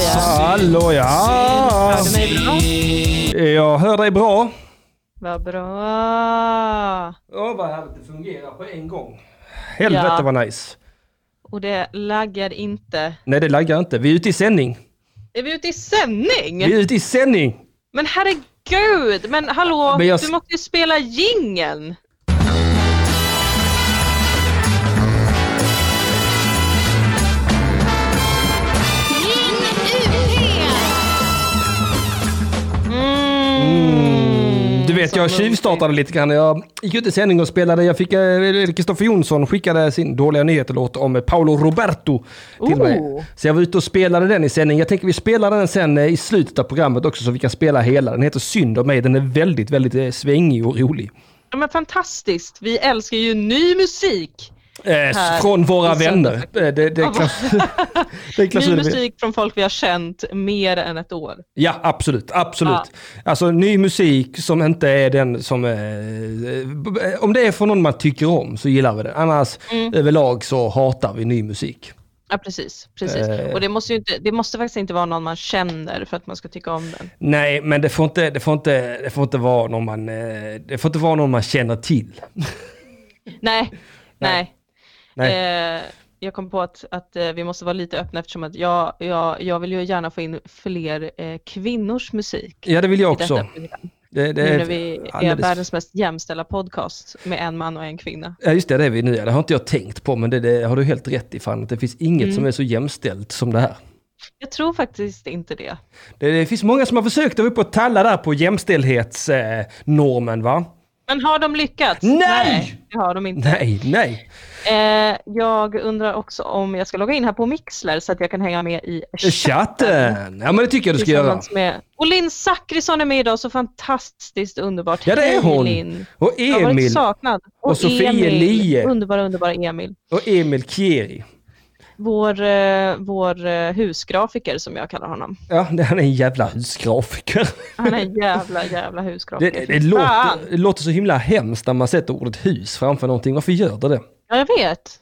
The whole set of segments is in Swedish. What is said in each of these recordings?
ja. Hallå ja! Hör du mig bra? Jag hör dig bra. Vad bra. Åh vad härligt det fungerar på en gång. Helvete Ja. vad nice. Och det laggar inte. Nej det laggar inte. Vi är ute i sändning. Är vi ute i sändning? Vi är ute i sändning. Men herregud, men hallå, Men jag- du måste ju spela jingeln. Vet jag tjuvstartade lite grann. Jag gick ut i sändning och spelade. Jag fick eh, Kristoffer Jonsson skickade sin dåliga nyheter-låt om Paolo Roberto till mig. Oh. Så jag var ute och spelade den i sändning. Jag tänker vi spelar den sen eh, i slutet av programmet också så vi kan spela hela. Den heter Synd om mig. Den är väldigt, väldigt eh, svängig och rolig. Ja, men fantastiskt, vi älskar ju ny musik. Eh, från våra vänner. söndag. Eh, Det, det, är det Ny musik från folk vi har känt mer än ett år. Ja, absolut. Absolut. Alltså ny musik som inte är den som... Eh, eh, om det är från någon man tycker om så gillar vi det. Annars Mm. överlag så hatar vi ny musik. Ja, precis. precis. Eh. Och det måste, ju inte, det måste faktiskt inte vara någon man känner för att man ska tycka om den. Nej, men det får inte, det får inte, det får inte vara någon man, det får inte vara någon man känner till. Nej, nej. Nej. Eh, jag kom på att, att eh, vi måste vara lite öppna eftersom att jag, jag, jag vill ju gärna få in fler eh, kvinnors musik. Ja, det vill jag också. Det, det Nu när vi är alldeles- världens mest jämställda podcast med en man och en kvinna. Ja, just det, det är vi nu. Det har inte jag tänkt på, men det, det har du helt rätt i. Fan, att det finns inget Mm. som är så jämställt som det här. Jag tror faktiskt inte det. Det, det finns många som har försökt att upp och talla där på jämställdhetsnormen, normen, va? Men har de lyckats? Nej! det har de inte. Nej, nej. Eh, jag undrar också om jag ska logga in här på Mixler så att jag kan hänga med i Chatten! Ja, men det tycker jag du ska göra. Med... Och Linn Zachrisson är med idag, så fantastiskt underbart. Ja, det är hon. Linn. Och Jag har varit Emil. saknad. Och Sofie Emil. Lie. Underbara, underbara Emil. Och Emil Kieri. Vår, eh, vår eh, husgrafiker som jag kallar honom. Ja, han är en jävla husgrafiker. Han är en jävla, jävla husgrafiker. det, det, låter, det låter så himla hemskt när man sätter ordet hus framför någonting. Varför gör det det? Ja, jag vet.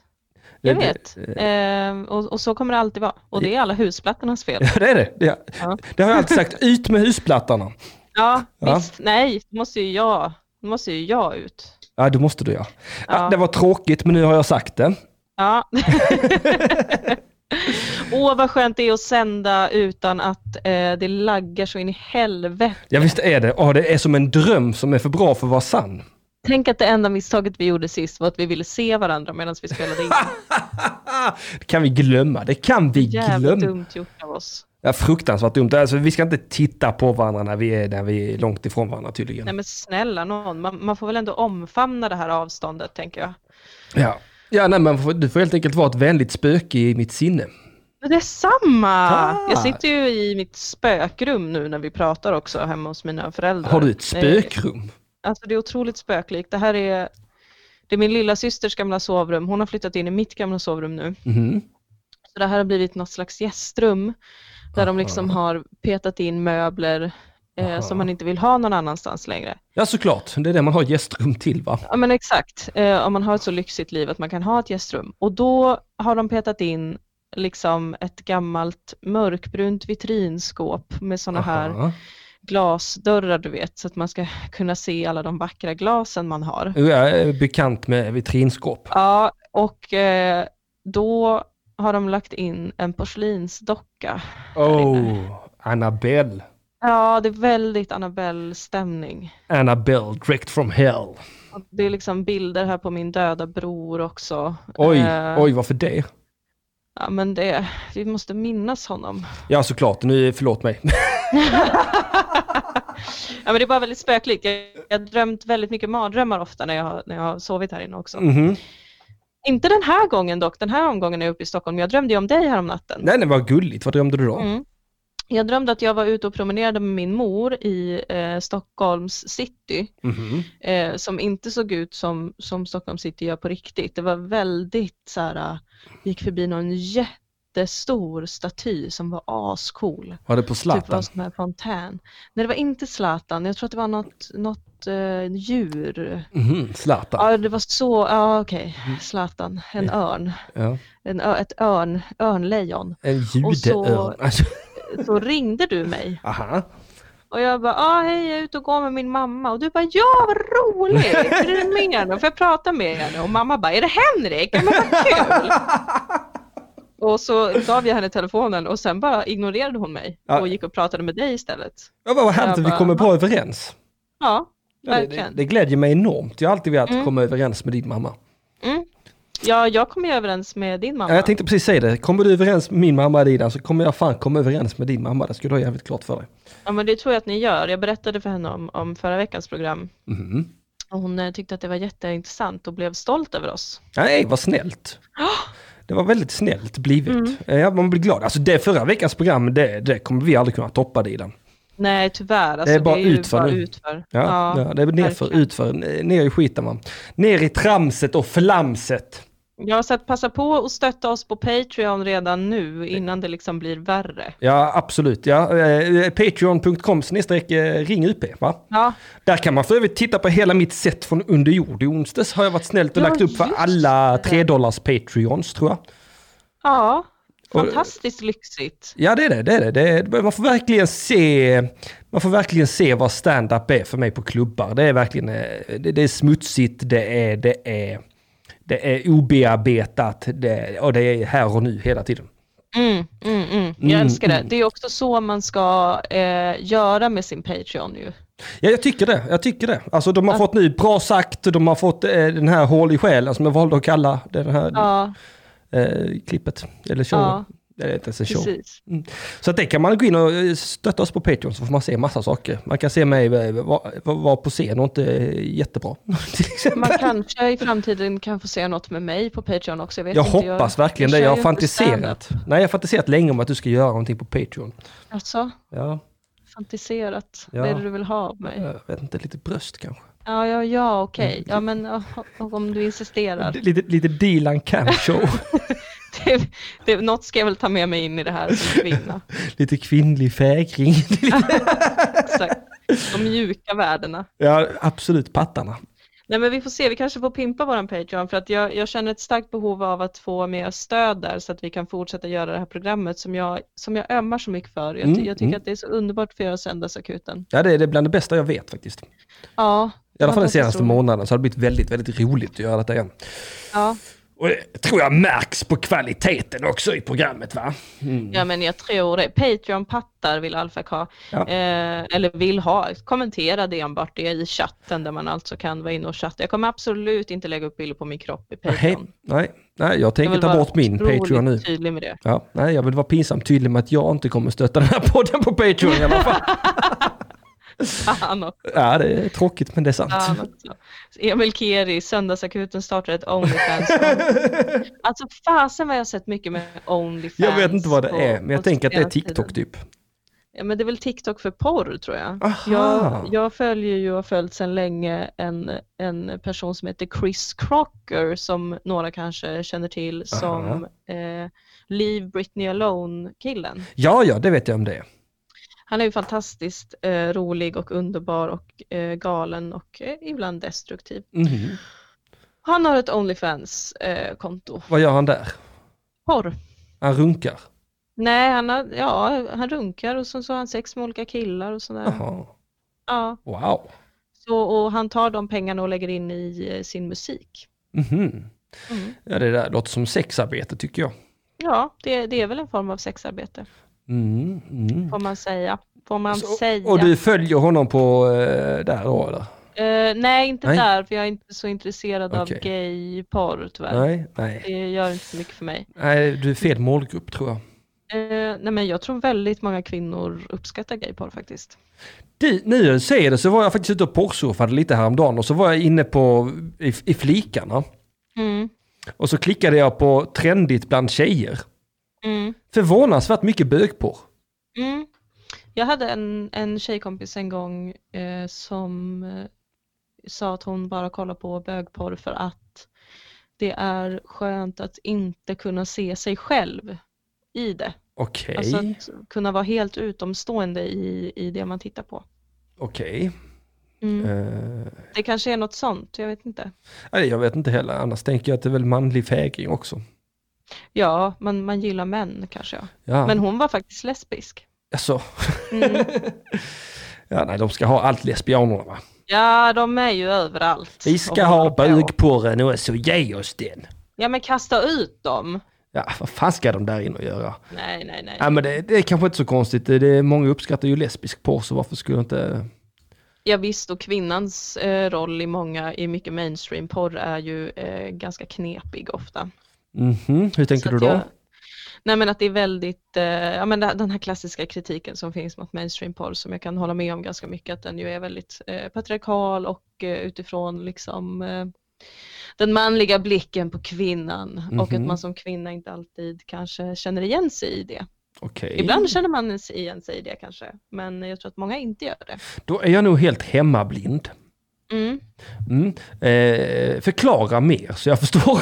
Jag vet. Eh, och, och så kommer det alltid vara. Och det är alla husplattornas fel. Ja, det är det. Det, Ja. det har jag alltid sagt. Ut med husplattorna. Ja, Ja. visst. Nej, då måste ju jag, måste ju jag ut. Ja, det måste du ja. Ja. Det var tråkigt, men nu har jag sagt det. Ja. Åh, vad skönt det är att sända utan att eh, det laggar så in i helvete. Ja, visst är det. Åh, det är som en dröm som är för bra för att vara sann. Tänk att det enda misstaget vi gjorde sist var att vi ville se varandra medan vi spelade in. Det kan vi glömma. Det kan vi Jävla glömma. dumt gjort av oss. Ja, fruktansvärt dumt. Alltså, vi ska inte titta på varandra när vi är, när vi är långt ifrån varandra tydligen. Nej men snälla någon, man, man får väl ändå omfamna det här avståndet tänker jag. Ja, ja nej, men du får helt enkelt vara ett vänligt spöke i mitt sinne. Men det är samma! Ah. Jag sitter ju i mitt spökrum nu när vi pratar också hemma hos mina föräldrar. Har du ett Nej, spökrum? Alltså det är otroligt spöklikt. Det här är, det är min lilla systers gamla sovrum. Hon har flyttat in i mitt gamla sovrum nu. Mhm. Så det här har blivit något slags gästrum där de liksom har petat in möbler eh, som man inte vill ha någon annanstans längre. Ja, såklart. Det är det man har gästrum till, va? Ja men exakt, eh, om man har ett så lyxigt liv att man kan ha ett gästrum. Och då har de petat in liksom ett gammalt mörkbrunt vitrinskåp med sådana här glasdörrar du vet, så att man ska kunna se alla de vackra glasen man har. Jag är bekant med vitrinskåp. Ja, och eh, då har de lagt in en porslinsdocka. Oh, Annabelle. Ja, det är väldigt Annabelle-stämning. Annabelle, direct from hell. Det är liksom bilder här på min döda bror också. Oj, Eh, oj, varför det? Ja, men det, vi måste minnas honom. Ja, såklart. Nu, förlåt mig. Ja, men det är bara väldigt spöklikt. Jag, jag har drömt väldigt mycket mardrömmar ofta när jag, när jag har sovit här inne också. Mhm. Inte den här gången dock, den här omgången är jag uppe i Stockholm. Jag drömde ju om dig här om natten. Nej, det var gulligt. Vad drömde du då? Mm. Jag drömde att jag var ute och promenerade med min mor i eh, Stockholms city, Mhm. eh, som inte såg ut som, som Stockholms city gör på riktigt. Det var väldigt så här, eh, gick förbi någon jättestor staty som var ascool. Var det på Typ var Zlatan? en fontän. Nej, det var inte Zlatan. Jag tror att det var något, något eh, djur. Mhm, Zlatan. Ja, det var så, ja okej, Zlatan, en örn. Ja. En, ö- ett örn, örnlejon. En judeörn. Så ringde du mig. Aha. Och jag bara, ah, hej jag är ute och går med min mamma. Och du bara, ja vad roligt! Är du med nu? Får jag prata med henne? Och mamma bara, är det Henrik? Ja men vad kul! Och så gav jag henne telefonen och sen bara ignorerade hon mig Ja. och gick och pratade med dig istället. Ja, vad härligt att vi kommer bra överens. Ja, Ja, det, det, verkligen. det glädjer mig enormt. Jag har alltid velat Mm. komma överens med din mamma. Mm. Ja, jag kom ju överens med din mamma. Ja, jag tänkte precis säga det. Kommer du överens med min mamma Dina så kommer jag fan komma överens med din mamma. Det ska du ha jävligt klart för dig. Ja, men det tror jag att ni gör. Jag berättade för henne om, om förra veckans program. Mhm. Och hon eh, tyckte att det var jätteintressant och blev stolt över oss. Nej, vad snällt. Det var väldigt snällt blivet. Mm. Eh, Ja, man blir glad. Alltså det förra veckans program, det, det kommer vi aldrig kunna toppa Dilan. Nej, tyvärr. Alltså, bara det är utför bara nu. utför. Ja, ja, det är nerför, verkligen. utför, ner i skiten man. Ner i tramset och flamset. Ja, så att passa på och stötta oss på Patreon redan nu innan det liksom blir värre. Ja, absolut. Ja, eh, Patreon.com eh, ring UP, va? Ja, Där kan man för övrigt titta på hela mitt set från under jord. I onsdags har jag varit snällt och Ja, lagt upp för alla det. 3 dollars Patreons tror jag. ja. Och- fantastiskt lyxigt. Ja det är det, det är det. det man får verkligen se man får verkligen se vad stand-up är för mig på klubbar. Det är verkligen eh, det, det är smutsigt, det är, det är, det är obearbetat det, och det är här och nu hela tiden. Mm, mm, mm. Jag Mm, älskar det. mm. Det är också så man ska eh, göra med sin Patreon ju. Ja, jag tycker det. Jag tycker det. Alltså de har Att- fått nu bra sagt, de har fått eh, den här hål i själen som jag valde att kalla den här Ja, eh, klippet. Eller showen. ja Det är inte ens en show. precis. Så att det kan man gå in och eh, stötta oss på Patreon så får man se massa saker. Man kan se mig eh, vara var på scen och inte eh, jättebra. Man kanske i framtiden kan få se något med mig på Patreon också. Jag, jag inte, hoppas verkligen det. Jag har fantiserat. Nej, jag har fantiserat länge om att du ska göra någonting på Patreon. Alltså, Ja, fantiserat. Ja. Vad är det du vill ha av mig? jag vet inte, lite bröst kanske. Ja, ja, ja, Mm. okej. Ja, men ja, om du insisterar. Lite, lite Dilan Cam show. Det, det, något ska jag väl ta med mig in i det här som kvinna. lite kvinnlig fägring. Exakt. De mjuka värdena. ja, absolut pattarna. Nej men vi får se, vi kanske får pimpa våran Patreon för att jag, jag känner ett starkt behov av att få mer stöd där så att vi kan fortsätta göra det här programmet som jag, som jag ömmar så mycket för. Jag, Mm, jag tycker mm. att det är så underbart att få göra Söndagsakuten. Ja, det är det bland det bästa jag vet faktiskt. Ja, I alla fall den senaste roligt. månaden så har det blivit väldigt, väldigt roligt att göra detta igen. Ja. Och det tror jag märks på kvaliteten också i programmet va? Mm. ja men jag tror det. Patreon-pattar vill Alfak ha. Ja. Eh, eller vill ha. Kommentera det enbart det i chatten där man alltså kan vara inne och chatta. Jag kommer absolut inte lägga upp bilder på min kropp i Nej, Patreon. nej, nej, jag Jag tänker vill ta bort min Patreon nu. tydlig med det. Ja, nej, jag vill vara pinsamt tydlig med att jag inte kommer stötta den här podden på Patreon i alla fall. Fan också. Ja, det är tråkigt men det är sant. Också. Emil Keri, Söndagsakuten startar ett Onlyfans. alltså fasen vad jag har sett mycket med Onlyfans. Jag vet inte vad det är, men jag tänker att det är TikTok typ. Ja men det är väl TikTok för porr tror jag. Aha. Jag, jag följer ju och har följt sedan länge en, en person som heter Chris Crocker som några kanske känner till som eh, Leave Britney Alone-killen. Ja, ja, det vet jag om det är. Han är ju fantastiskt eh, rolig och underbar och eh, galen och eh, ibland destruktiv. Mhm. Han har ett Onlyfans-konto. Vad gör han där? Porr. Han runkar? Nej, han, har, ja, han runkar och så, så har han sex med olika killar och sådär. Jaha, Ja, wow. så, och han tar de pengarna och lägger in i eh, sin musik. Mhm. Mm. Ja, det där låter som sexarbete tycker jag. Ja, det, det är väl en form av sexarbete, Mm, mm. får man säga. Får man Så- säga. Och du följer honom på eh, där då eller? Eh, nej, inte Nej. där, för jag är inte så intresserad Okej. av gay-porr tyvärr. Nej, nej. Det gör inte så mycket för mig. Nej, du är fel målgrupp tror jag. Eh, nej, men jag tror väldigt många kvinnor uppskattar gay-porr faktiskt. Du, nu när du säger det så var jag faktiskt ute och porrsurfade lite häromdagen och så var jag inne på i, i flikarna. Mm. Och så klickade jag på trendigt bland tjejer. Mm. Förvånansvärt mycket bögporr. Mm. Jag hade en, en tjejkompis en gång eh, som eh, sa att hon bara kollar på bögporr för att det är skönt att inte kunna se sig själv i det. Okej, Alltså att kunna vara helt utomstående i, i det man tittar på. okej. Mm. Eh, Det kanske är något sånt, jag vet inte. nej, jag vet inte heller, annars tänker jag att det är väl manlig fägring också. Ja, man, man gillar män kanske. Ja. Ja. Men hon var faktiskt lesbisk. Alltså, Mm. ja, nej, de ska ha allt lesbianerna va? Ja, de är ju överallt. Vi ska ha bögporren och så ge oss den. Ja, men kasta ut dem. Ja, vad fan ska de där in och göra? Nej, nej, nej. Ja, men det, det är kanske inte så konstigt. Det är, många uppskattar ju lesbisk porr, så varför skulle inte... Ja visst, och kvinnans eh, roll i många, i mycket mainstream-porr är ju eh, ganska knepig ofta. Mhm, hur tänker Så du då? jag- Nej men att det är väldigt, eh, ja men den här klassiska kritiken som finns mot mainstream-porr som jag kan hålla med om ganska mycket, att den ju är väldigt eh, patriarkal och eh, utifrån liksom eh, den manliga blicken på kvinnan och att Mhm. man som kvinna inte alltid kanske känner igen sig i det. Okej. Ibland känner man igen sig i det kanske, men jag tror att många inte gör det. Då är jag nog helt hemmablind. Mm. Mm. Eh, förklara mer så jag förstår.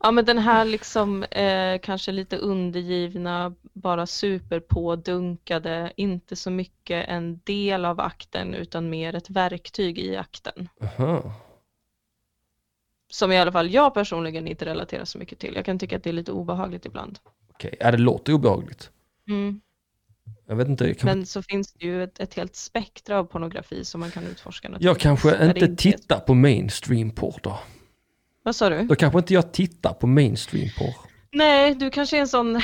Ja men den här liksom eh, kanske lite undergivna, bara superpådunkade, inte så mycket en del av akten utan mer ett verktyg i akten. Aha. Som i alla fall jag personligen inte relaterar så mycket till. Jag kan tycka att det är lite obehagligt ibland. Okej, ja, det låter obehagligt. Mm. Jag vet inte, kan... Men så finns det ju ett, ett helt spektra av pornografi som man kan utforska. jag kanske det inte tittar på mainstream porr då. Vad sa du? Då kanske inte jag tittar på mainstream porr. Nej, du kanske är en sån,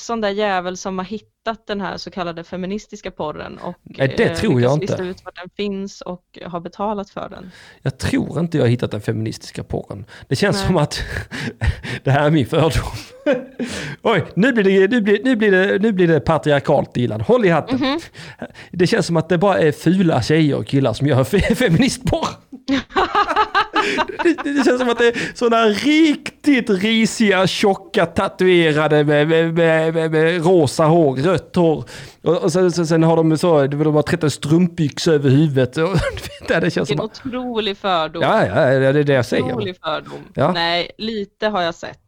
sån där jävel som har hittat den här så kallade feministiska porren och Nej, det eh, tror jag inte. ut var den finns och har betalat för den. Jag tror inte jag har hittat den feministiska porren. Det känns Nej. som att det här är min fördom. Oj, nu blir det, nu blir, nu blir det, nu blir det patriarkalt Dilan. Håll i hatten. Mhm. Det känns som att det bara är fula tjejer och killar som gör fe- feministporr. Det, det känns som att det är sådana riktigt risiga, tjocka, tatuerade med, med, med, med, rosa hår, rött hår. Och, och sen, sen, sen har de så, de har 13 strumpbyxor över huvudet. Och, det känns som Vilken att, otrolig fördom. ja, ja, det är det jag säger. otrolig fördom. Ja. Nej, lite har jag sett.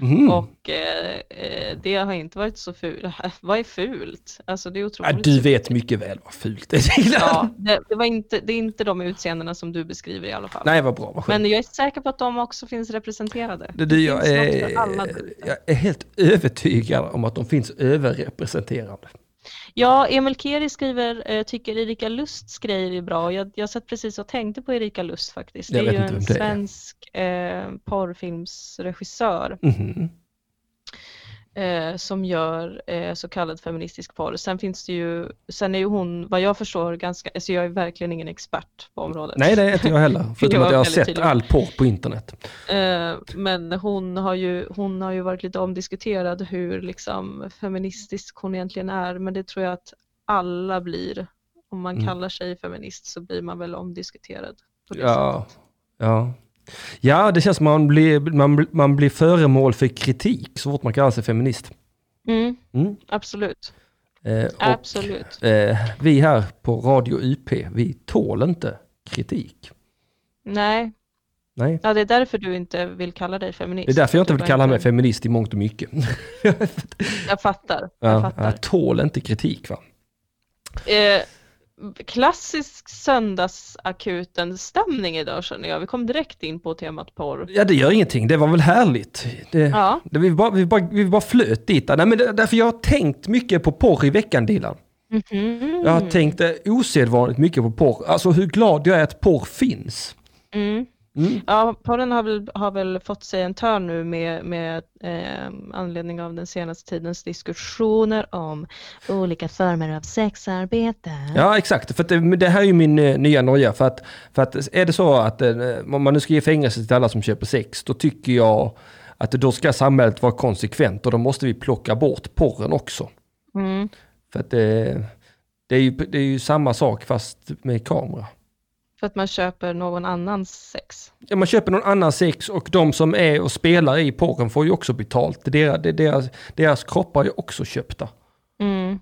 Mhm. Och eh, eh, det har inte varit så fult. Vad är fult? Alltså det är Ja, otroligt. du fult. vet mycket väl vad fult är. Ja, det, det, var inte, det är inte de utseendena som du beskriver i alla fall. Nej, vad bra, vad. Men jag är säker på att de också finns representerade. Det, det, jag, är, jag är helt övertygad om att de finns överrepresenterade. Ja, Emil Keri skriver, eh, tycker Erika Lusts grejer är bra. Jag, jag satt precis och tänkte på Erika Lust faktiskt. Det är ju en svensk eh, porrfilmsregissör Mhm. Eh, som gör eh, så kallad feministisk porr. Sen finns det ju, sen är ju hon, vad jag förstår, ganska, alltså jag är verkligen ingen expert på området. Nej, det är inte jag heller. Förutom att jag har sett tydlig. all porr på internet. Eh, men hon har, ju, hon har ju varit lite omdiskuterad hur liksom feministisk hon egentligen är. Men det tror jag att alla blir. Om man Mm. kallar sig feminist så blir man väl omdiskuterad. På Ja, sättet. ja. Ja, det känns som man blir, man, man blir föremål för kritik så fort man kallar sig feminist. Mm, Mm. absolut. Eh, och absolut. eh, vi här på Radio UP, vi tål inte kritik. Nej, Nej. ja, det är därför du inte vill kalla dig feminist. Det är därför jag inte vill kalla mig feminist i mångt och mycket. Jag fattar. Jag Ja, fattar. jag tål inte kritik va. Eh, klassisk söndagsakuten-stämning idag känner jag. Vi kom direkt in på temat porr. Ja, det gör ingenting. Det var väl härligt. Det, Ja, det, vi, bara, vi, bara, vi bara flöt dit. Nej, men det, därför jag har tänkt mycket på porr i veckan, Dilan. Mhm. Jag har tänkt eh, osedvanligt mycket på porr. Alltså hur glad jag är att porr finns. Mm. Mm. Ja, podden har väl, har väl fått sig en törn nu med, med eh, anledning av den senaste tidens diskussioner om olika former av sexarbete. Ja, exakt. För det, det här är ju min eh, nya noja. För att, för att är det så att eh, om man nu ska ge fängelse till alla som köper sex, då tycker jag att då ska samhället vara konsekvent och då måste vi plocka bort porren också. Mm. För att det, det, är, ju, det är ju samma sak fast med kamera. För att man köper någon annans sex. Ja, man köper någon annan sex och de som är och spelar i porren får ju också betalt. Deras, deras, deras kroppar är ju också köpta. Mm.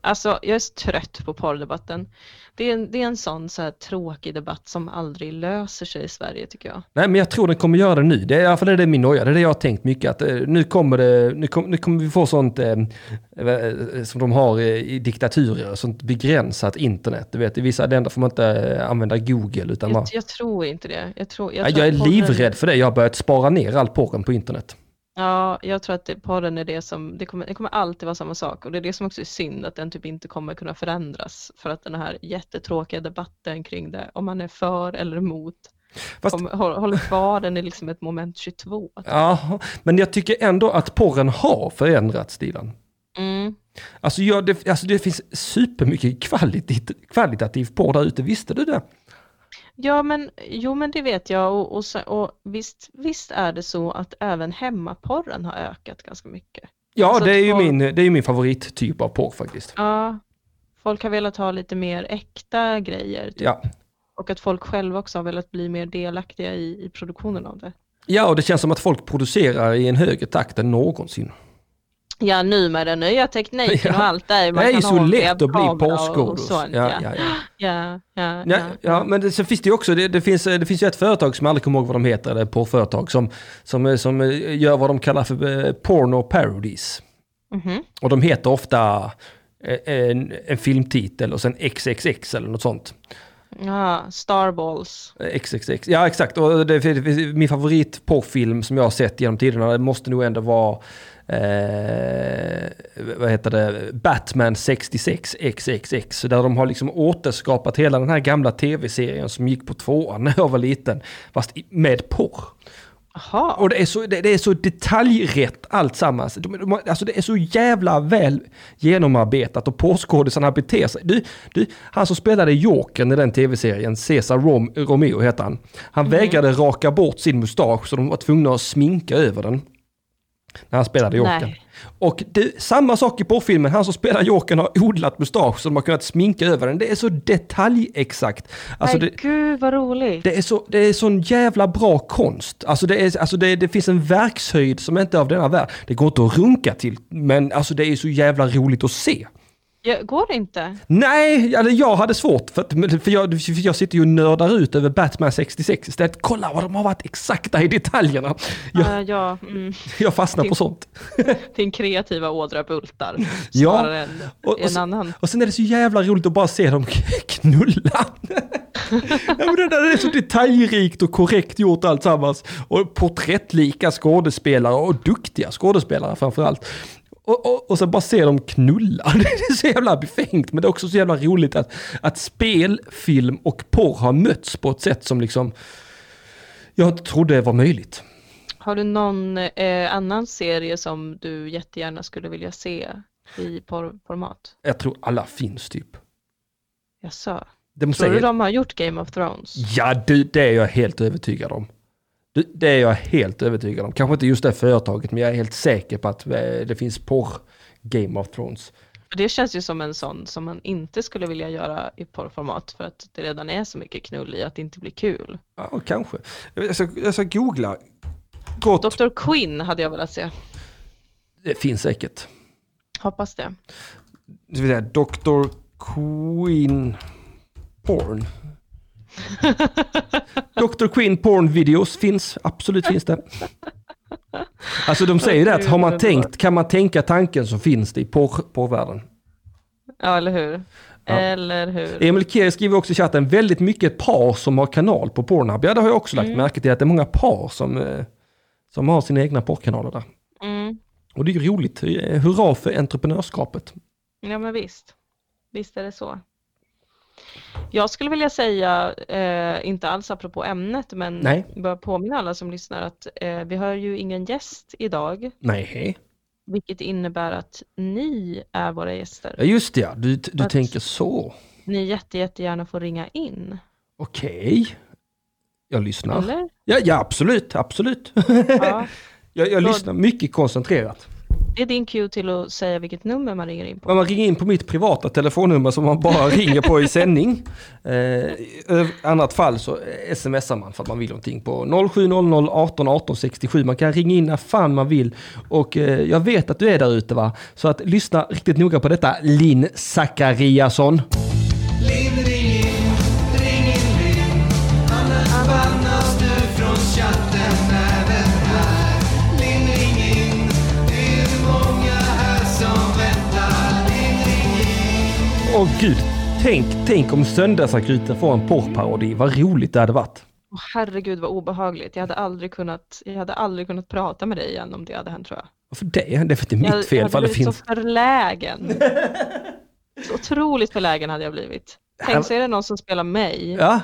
Alltså, jag är så trött på porrdebatten. Det är, en, det är en sån så här tråkig debatt som aldrig löser sig i Sverige tycker jag. Nej, men jag tror den kommer göra det nu. Det är i alla fall det är min noja. Det är det jag har tänkt mycket. Att, eh, nu, kommer det, nu, kom, nu kommer vi få sånt eh, eh, som de har i, diktaturer, sånt begränsat internet. Du vet, i vissa länder får man inte eh, använda Google. Utan man, Jag, jag tror inte det. Jag, tror, jag, jag, tror jag är livrädd för det. Jag har börjat spara ner all porren på internet. Ja, jag tror att det, porren är det som, det kommer, det kommer alltid vara samma sak och det är det som också är synd att den typ inte kommer kunna förändras för att den här jättetråkiga debatten kring det, om man är för eller emot, Fast, kommer, håll- håller kvar, den är liksom ett moment 22. ja, men jag tycker ändå att porren har förändrats, Dilan. Mm. Alltså, ja, det, alltså det finns supermycket kvalitativ porr där ute, visste du det? Ja, men jo, men det vet jag och, och, och visst, visst är det så att även hemmaporren har ökat ganska mycket. Ja, Så det är ju folk- min, det är ju min favorittyp av porr faktiskt. Ja, folk har velat ha lite mer äkta grejer typ. Ja. och att folk själva också har velat bli mer delaktiga i, i produktionen av det. ja, och det känns som att folk producerar i en högre takt än någonsin. Ja, nu med den nya tekniken och allt där. Det är ju så lätt att bli sånt, Ja, Ja, ja, ja. ja, ja, Ja, men det, så finns det ju också, det, det, finns, det finns ju ett företag som jag aldrig kommer ihåg vad de heter, det porrföretag som, som, som gör vad de kallar för eh, porno parodies. Mhm. Och de heter ofta eh, en, en filmtitel och sen XXX eller något sånt. ja, Starballs. XXX, ja exakt. Och det, det, det, min favorit porrfilm som jag har sett genom tiderna det måste nog ändå vara eh, vad heter det, Batman 66 XXX. Där de har liksom återskapat hela den här gamla tv-serien som gick på tvåan när jag var liten. Fast med porr. Jaha, Och det är så, det, det är så detaljrätt allt sammans. De, de, alltså det är så jävla väl genomarbetat och porrskådisarna beter sig. Du, du, han som spelade Jokern i den tv-serien, Cesar Rom, Romeo heter han. Han vägrade raka bort sin mustasch så de var tvungna att sminka över den. När han spelade Jokern. Nej. Och det, samma sak i porrfilmen, han som spelar Jokern har odlat mustasch så de har kunnat sminka över den. Det är så detaljexakt. Alltså men det, gud vad roligt. det är, så, det är sån jävla bra konst. Alltså, det, är, alltså det, det finns en verkshöjd som inte är av denna värld. Det går inte att runka till, men alltså det är så jävla roligt att se. Ja, går det inte? Nej, eller jag hade svårt för, att, för, jag, för jag sitter ju och nördar ut över Batman 66 istället. Kolla vad de har varit exakta i detaljerna. Jag, Ja, ja mm. jag fastnar på sånt. Din kreativa ådra bultar. Ja, än och- och en annan. Och sen är det så jävla roligt att bara se dem knulla. ja, men det där är så detaljrikt och korrekt gjort alltsammans. Och porträttlika skådespelare och duktiga skådespelare framförallt. Och, och, och sen bara se dem knulla. Det är så jävla befängt men det är också så jävla roligt att, att spel, film och porr har mötts på ett sätt som liksom jag inte trodde var möjligt. Har du någon eh, annan serie som du jättegärna skulle vilja se i porrformat? Jag tror alla finns typ. Jaså? Tror du säger, de har gjort Game of Thrones? Ja, du, det är jag helt övertygad om. Det är jag helt övertygad om. Kanske inte just det företaget, men jag är helt säker på att eh, det finns porr Game of Thrones. Det känns ju som en sån som man inte skulle vilja göra i porrformat för att det redan är så mycket knull i att det inte blir kul. Ja, kanske. Jag ska, jag ska googla. Gott. Dr. Quinn hade jag velat se. Det finns säkert. Hoppas det. Det vill säga Dr. Queen Porn. Dr. Queen Porn videos finns, absolut finns det. Alltså de säger det att har man tänkt, kan man tänka tanken så finns det i porr, porrvärlden. Ja, eller hur? Ja. Eller hur? Emil Kier skriver också i chatten, väldigt mycket par som har kanal på Pornhub. Ja, det har jag också lagt Mm. märke till, att det är många par som, eh, som har sina egna porrkanaler där. Mm. Och det är ju roligt. Eh, Hurra för entreprenörskapet. Ja, men visst. Visst är det så. Jag skulle vilja säga, eh, inte alls apropå ämnet, men Nej. bara påminna alla som lyssnar att eh, vi har ju ingen gäst idag, Nej. vilket innebär att ni är våra gäster. Ja, just det ja. Du, du Att- tänker så. Ni jätte, jättegärna får ringa in. Okej. Jag lyssnar. Eller? Ja, ja, absolut, absolut. Ja. jag jag Då- lyssnar mycket koncentrerat. Det är din cue till att säga vilket nummer man ringer in på. Man ringer in på mitt privata telefonnummer som man bara ringer på i sändning. Eh, I annat fall så smsar man för att man vill någonting på 0700 18 18 67. Man kan ringa in när fan man vill. Och eh, jag vet att du är där ute va. Så att lyssna riktigt noga på detta Linn Zachariasson. Åh gud, tänk, tänk om Söndagsakuten får en porrparodi. Vad roligt det hade varit. Åh, herregud vad obehagligt. Jag hade, aldrig kunnat, jag hade aldrig kunnat prata med dig igen om det hade hänt tror jag. Varför det? Det är för att det är Jag, mitt fel. jag hade blivit finns... så förlägen. Så otroligt förlägen hade jag blivit. Tänk så är det någon som spelar mig Ja,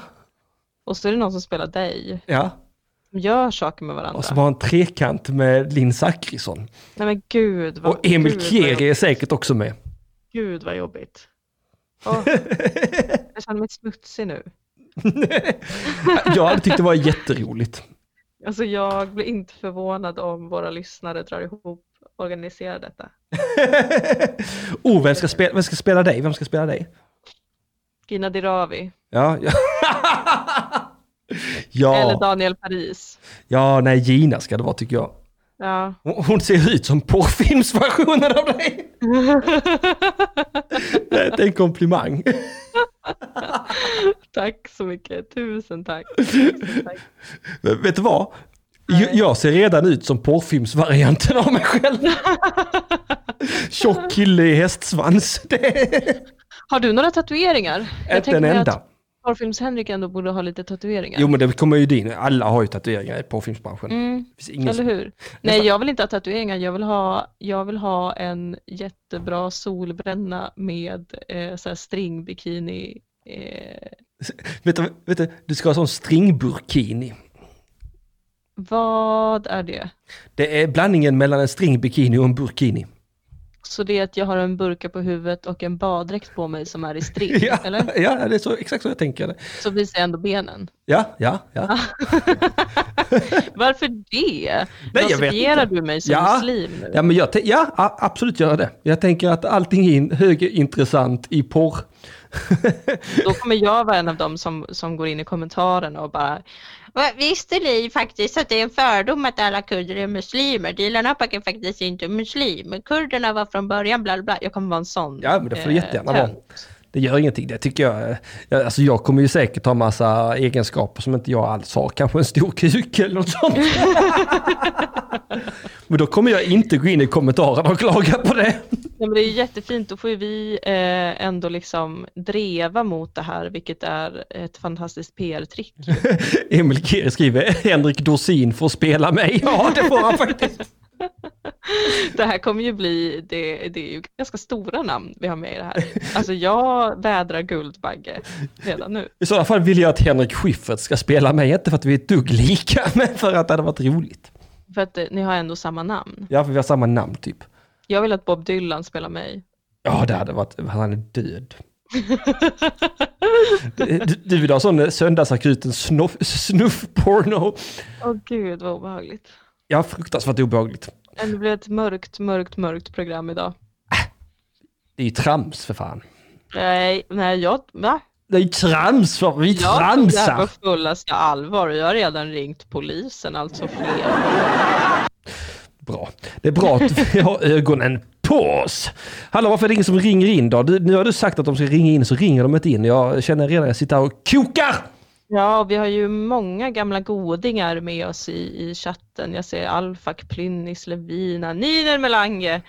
och så är det någon som spelar dig. ja. Som gör saker med varandra. Och som har en trekant med Linn Zachrisson. Nej men gud vad, Och Emil Kieri är säkert också med. Gud vad jobbigt. Åh, jag känner mig smutsig nu. Jag hade tyckt det var jätteroligt. Alltså jag blir inte förvånad om våra lyssnare drar ihop och organiserar detta. oh, vem ska, spela, vem ska spela dig? Vem ska spela dig? Gina Dirawi Ja, ja. eller ja, Daniel Paris. ja, nej, Gina ska det vara tycker jag. Ja. Hon ser ut som porrfilmsversionen av dig. Det är en komplimang. tack så mycket, tusen tack. Tusen tack. Vet du vad? Jag, jag ser redan ut som porrfilmsvarianten av mig själv. Tjock kille i hästsvans. Har du några tatueringar? Inte en enda. att Porrfilms-Henrik ändå borde ha lite tatueringar. Jo men det kommer ju din, alla har ju tatueringar i porrfilmsbranschen. Mm, eller som- hur? Nej, jag vill inte ha tatueringar. Jag vill ha, jag vill ha en jättebra solbränna med eh, så här stringbikini. Eh, Vet du, vet du, du ska ha sån stringburkini. vad är det? Det är blandningen mellan en stringbikini och en burkini. Så det är att jag har en burka på huvudet och en baddräkt på mig som är i string, Ja, eller? ja, det är så, exakt så jag tänker. Så visar jag ändå benen. Ja, ja, ja. Varför det? Nej, Rasifierar du mig som Ja. muslim nu? Ja, men jag ja, absolut gör jag det. Jag tänker att allting är in- högintressant i porr. Då kommer jag vara en av dem som, som går in i kommentarerna och bara "Va, Visste ni faktiskt att det är en fördom att alla kurder är muslimer? Dilan Apak är faktiskt inte muslim. Kurderna var från början bla bla. Jag kommer vara en sån. Ja, men det får eh, jättegärna vara. Det gör ingenting, det tycker jag. eh, jag. Alltså jag kommer ju säkert ha massa egenskaper som inte jag alls har. Kanske en stor kuk eller något sånt. men då kommer jag inte gå in i kommentarerna och klaga på det. Ja, men det är jättefint, då får ju vi eh, ändå liksom dreva mot det här, vilket är ett fantastiskt PR-trick. Emil Kiri skriver, Henrik Dorsin får spela mig. Ja, det får han faktiskt. Det här kommer ju bli, det, det är ju ganska stora namn vi har med i det här. Alltså jag vädrar Guldbagge redan nu. I sådana fall vill jag att Henrik Schyffert ska spela mig, inte för att vi är ett dugg lika, men för att det hade varit roligt. För att eh, ni har ändå samma namn. Ja, för vi har samma namn typ. Jag vill att Bob Dylan spelar mig. Ja, det hade varit, han är död. Du, du vill ha sån söndagsakuten snuff, snuff-porno? Åh gud vad obehagligt. Ja, fruktansvärt obehagligt. Men Det blir ett mörkt, mörkt, mörkt program idag. Det är ju trams för fan. Nej, nej jag, va? Det är ju trams för vi Jag tog det här på tramsar. fullaste allvar och jag har redan ringt polisen, alltså fler. Bra. Det är bra att vi har ögonen på oss. Hallå, varför är det ingen som ringer in då? Du, nu har du sagt att de ska ringa in, så ringer de inte in. Jag känner redan att jag sitter här och kokar. Ja, och vi har ju många gamla godingar med oss i, i chatten. Jag ser Alfak, Plynnis, Levina, Niner Melange.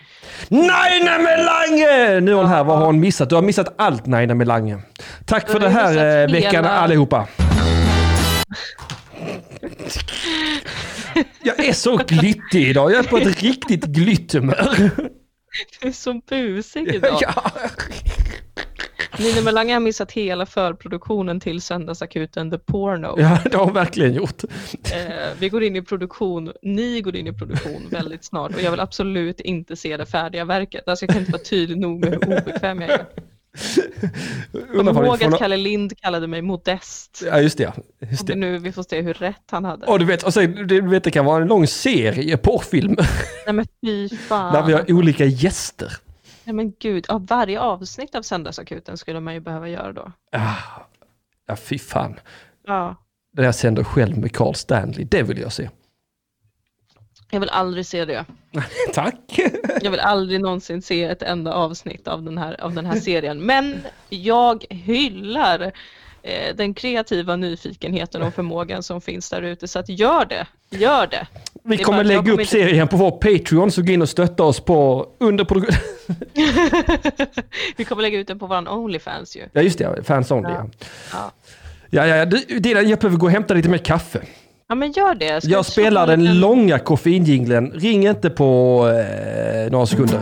Naina Melange! Nu är hon här. Vad har hon missat? Du har missat allt Naina Melange. Tack för det här eh, veckan hela- allihopa. Jag är så glyttig idag. Jag är på ett riktigt glytthumör. Du är så busig idag. Ja. Niner Melange har missat hela förproduktionen till Söndagsakuten The Porno. ja, det har hon verkligen gjort. Eh, vi går in i produktion, ni går in i produktion väldigt snart och jag vill absolut inte se det färdiga verket. Alltså jag kan inte vara tydlig nog med hur obekväm jag är. Kom ihåg att Kalle Lind kallade mig modest. Ja, just det. Just Och det. nu vi får se hur rätt han hade. Och du vet, och sen, du vet, det kan vara en lång serie porrfilmer Nej men fy fan. där vi har olika gäster. Nej men gud, av varje avsnitt av Söndagsakuten skulle man ju behöva göra då. Ah, ja, fy fan. Ja. Det jag sänder själv med Carl Stanley, det vill jag se. Jag vill aldrig se det. Tack! Jag vill aldrig någonsin se ett enda avsnitt av den här, av den här serien. Men jag hyllar den kreativa nyfikenheten och förmågan som finns där ute. Så att gör det, gör det. Vi Det kommer bara lägga kommer upp inte- serien på vår Patreon, så gå in och stötta oss på under produktion. Vi kommer lägga ut den på vår Onlyfans ju. Ja just det, ja, fans only. Ja. Ja. Ja, ja, du, Dilan, jag behöver gå och hämta lite mer kaffe. Ja men gör det. Ska Jag spelar den en- långa koffeinjinglen. Ring inte på eh, några sekunder.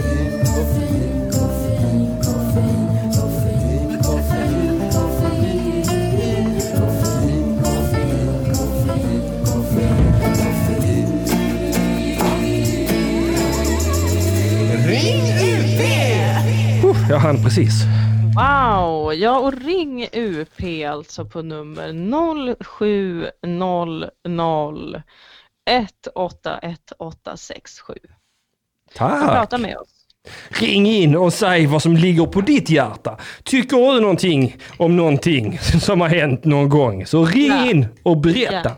jag hann precis. Wow, ja och ring UP alltså på nummer 0700 1818867. Tack. Prata med oss. Ring in och säg vad som ligger på ditt hjärta. Tycker du någonting om någonting som har hänt någon gång så ring Ja. in och berätta. Ja.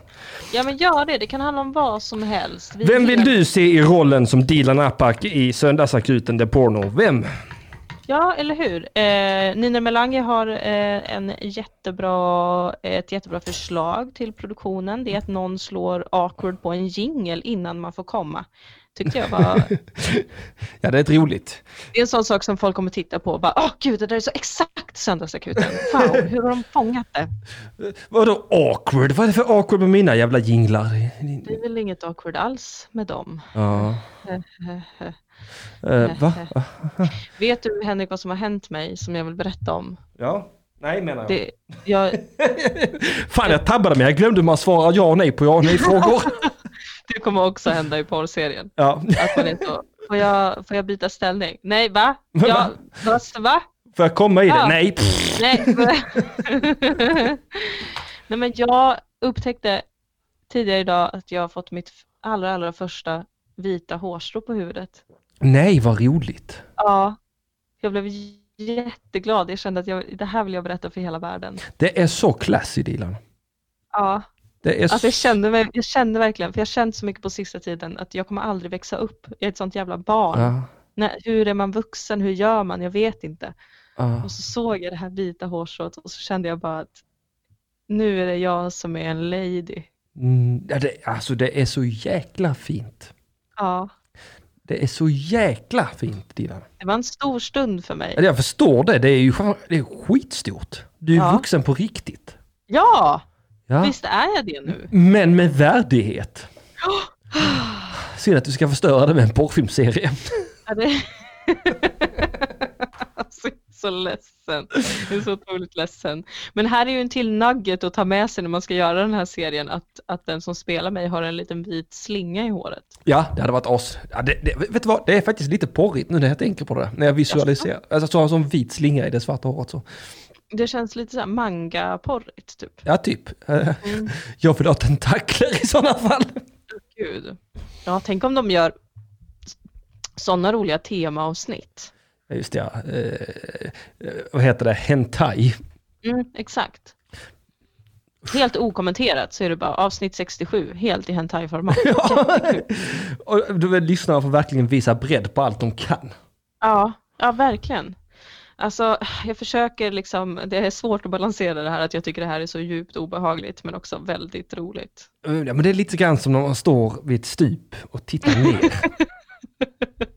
Ja men gör det, det kan handla om vad som helst. Vi Vem vill du se i rollen som Dilan Apak i Söndagsakuten The Porno? Vem? Ja, eller hur? Eh, Nina Melange har eh, en jättebra, ett jättebra förslag till produktionen. Det är att någon slår awkward på en jingel innan man får komma. Tyckte jag var, Ja, det är ett roligt. det är en sån sak som folk kommer titta på och bara, åh gud, det där är så exakt Söndagsakuten. Wow, hur har de fångat det? Vadå awkward? Vad är det för awkward med mina jävla jinglar? Det är väl inget awkward alls med dem. Ja. Eh, va? Vet du Henrik vad som har hänt mig som jag vill berätta om? Ja. Nej menar jag. Det, jag, Fan jag tabbade mig. Jag glömde hur man svarar ja och nej på ja och nej frågor. det kommer också hända i porrserien. ja. Att man så, får jag, får jag byta ställning? Nej, va? Ja, va? va? Får jag komma i det? Ja. Nej. Pff. Nej. Nej, men jag upptäckte tidigare idag att jag har fått mitt allra, allra första vita hårstrå på huvudet. Nej, vad roligt. Ja, jag blev jätteglad. Jag kände att jag, det här vill jag berätta för hela världen. Det är så classy Dilan. Ja, Det är alltså jag kände, mig, jag kände verkligen, för jag har känt så mycket på sista tiden att jag kommer aldrig växa upp. Jag är ett sånt jävla barn. Ja, Nej, hur är man vuxen? Hur gör man? Jag vet inte. ja. Och så såg jag det här vita hårstrået och så kände jag bara att nu är det jag som är en lady. Mm, det, alltså det är så jäkla fint. Ja, Det är så jäkla fint Dilan. det var en stor stund för mig. Jag förstår det, det är ju det är skitstort. Du är Ja. vuxen på riktigt. Ja, Ja. visst är jag det nu? Men med värdighet. Synd att du ska förstöra det med en porrfilmserie. Ja, det... alltså, jag är så ledsen. Jag är så otroligt ledsen. Men här är ju en till nugget att ta med sig när man ska göra den här serien. Att, att den som spelar mig har en liten vit slinga i håret. Ja, det hade varit as. Ja, det, det, vet du vad, det är faktiskt lite porrigt nu när jag tänker på det. När jag visualiserar. Alltså så har en sån vit slinga i det svarta håret så. Det känns lite så här manga-porrigt typ. Ja, typ. Mm. Jag vill ha tentakler i sådana fall. Gud. Ja, tänk om de gör sådana roliga temaavsnitt. Just det, ja. Eh, vad heter det? Hentai. Mm, exakt. Helt okommenterat så är det bara avsnitt 67, helt i hentai-format. Och du, lyssnarna får verkligen visa bredd på allt de kan. Ja, ja verkligen. Alltså, jag försöker liksom, det är svårt att balansera det här att jag tycker det här är så djupt obehagligt men också väldigt roligt. Ja, men det är lite grann som när man står vid ett stup och tittar ner.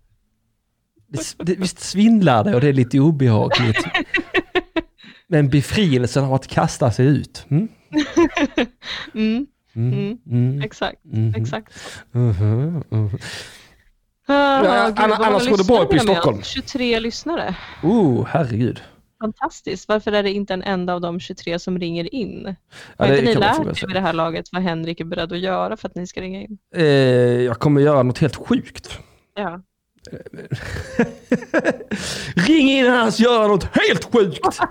Det, visst svindlar det och det är lite obehagligt. Men befrielsen av att kasta sig ut. Mm? Mm, Mm, Mm. mm, exakt, mhm, exakt. Ja, gud, anna- vad många annars går det bra uppe i Stockholm. oss. 23 lyssnare. Oh, herregud. Fantastiskt. Varför är det inte en enda av de 23 som ringer in? Ja, Har det inte ni lärt er vid det här laget vad Henrik är beredd att göra för att ni ska ringa in? Eh, jag kommer göra något helt sjukt. Ja. Ring in annars gör något helt sjukt!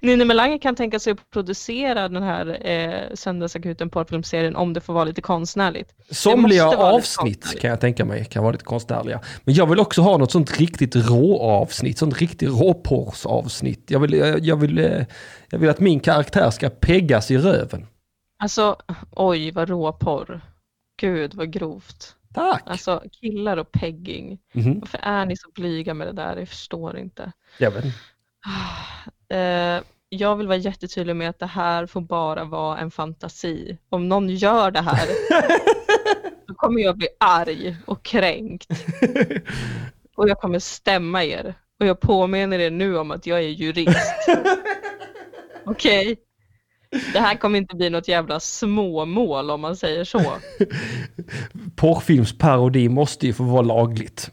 Nina Melander kan tänka sig att producera den här eh, Söndagsakuten porrfilmserien om det får vara lite konstnärligt. Somliga avsnitt kan jag tänka mig kan vara lite konstnärliga. Men jag vill också ha något sånt riktigt rå-avsnitt, sånt riktigt råporrsavsnitt. Jag vill, jag, jag, vill, eh, jag vill att min karaktär ska peggas i röven. Alltså, oj vad råporr. Gud vad grovt. Tack! Alltså killar och pegging. Mhm, Varför är ni så blyga med det där? Jag förstår inte. jag vet inte. Eh, jag vill vara jättetydlig med att det här får bara vara en fantasi. Om någon gör det här då kommer jag bli arg och kränkt. Och jag kommer stämma er. Och jag påminner er nu om att jag är jurist. Okej? Det här kommer inte bli något jävla småmål om man säger så. Porrfilmsparodi måste ju få vara lagligt.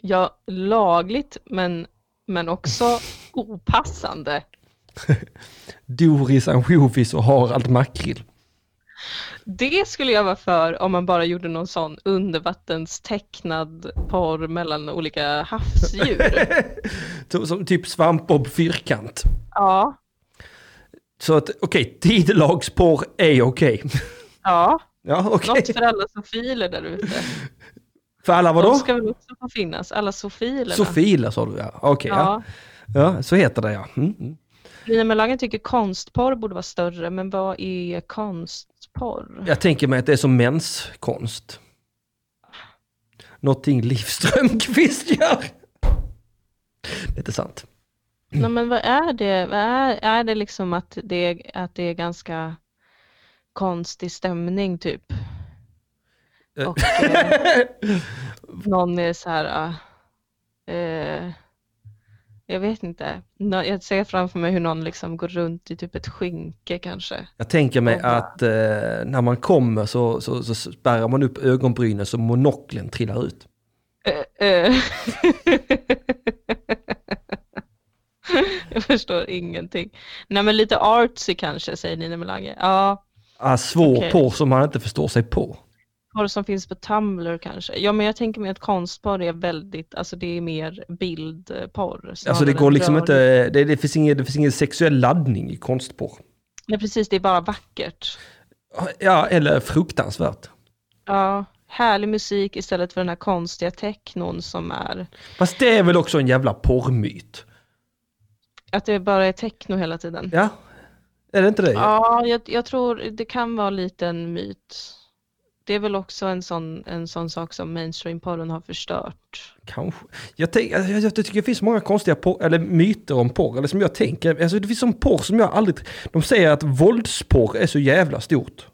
Ja, lagligt men, men också opassande. Doris ansjovis och Harald makrill. Det skulle jag vara för om man bara gjorde någon sån undervattenstecknad porr mellan olika havsdjur. Som- typ svampbob fyrkant. Ja, Så att okej, tidelagsporr är okej. ja. Ja, okej. Något för alla sofiler där ute. För alla vadå? De ska väl också få finnas, alla sofilerna. Sofiler sa du ja. Okej, ja. Ja. ja. Så heter det ja. Mm, mm. Lina Melander tycker konstporr borde vara större, men vad är konstporr? Jag tänker mig att det är som menskonst. Någonting Liv Strömquist gör. Det är inte sant. Nej, men vad är det? Vad är, är det liksom att det, att det är ganska konstig stämning typ? Eh. Och eh, någon är så här, ah, eh, jag vet inte, jag ser framför mig hur någon liksom går runt i typ ett skynke kanske. Jag tänker mig att eh, när man kommer så, så, så spärrar man upp ögonbrynen så monoklen trillar ut. Jag förstår ingenting. Nej men lite artsy kanske, säger Nina Melander. Ja, Ah, svår Okej. porr som man inte förstår sig på. porr som finns på Tumblr kanske. Ja men jag tänker mig att konstporr är väldigt, alltså det är mer bildporr. Alltså det går liksom rörlig. inte, det, det, finns ingen, det finns ingen sexuell laddning i konstporr. Nej precis, det är bara vackert. Ja, eller fruktansvärt. Ja, härlig musik istället för den här konstiga technon som är, Fast det är väl också en jävla porrmyt? Att det bara är techno hela tiden. Ja, är det inte det? Ja, jag, jag tror det kan vara lite en myt. Det är väl också en sån, en sån sak som mainstream-porren har förstört. Kanske. Jag, tänk, jag, jag tycker det finns många konstiga porr, eller myter om porr, eller som jag tänker, alltså det finns som porr som jag aldrig, de säger att våldsporr är så jävla stort.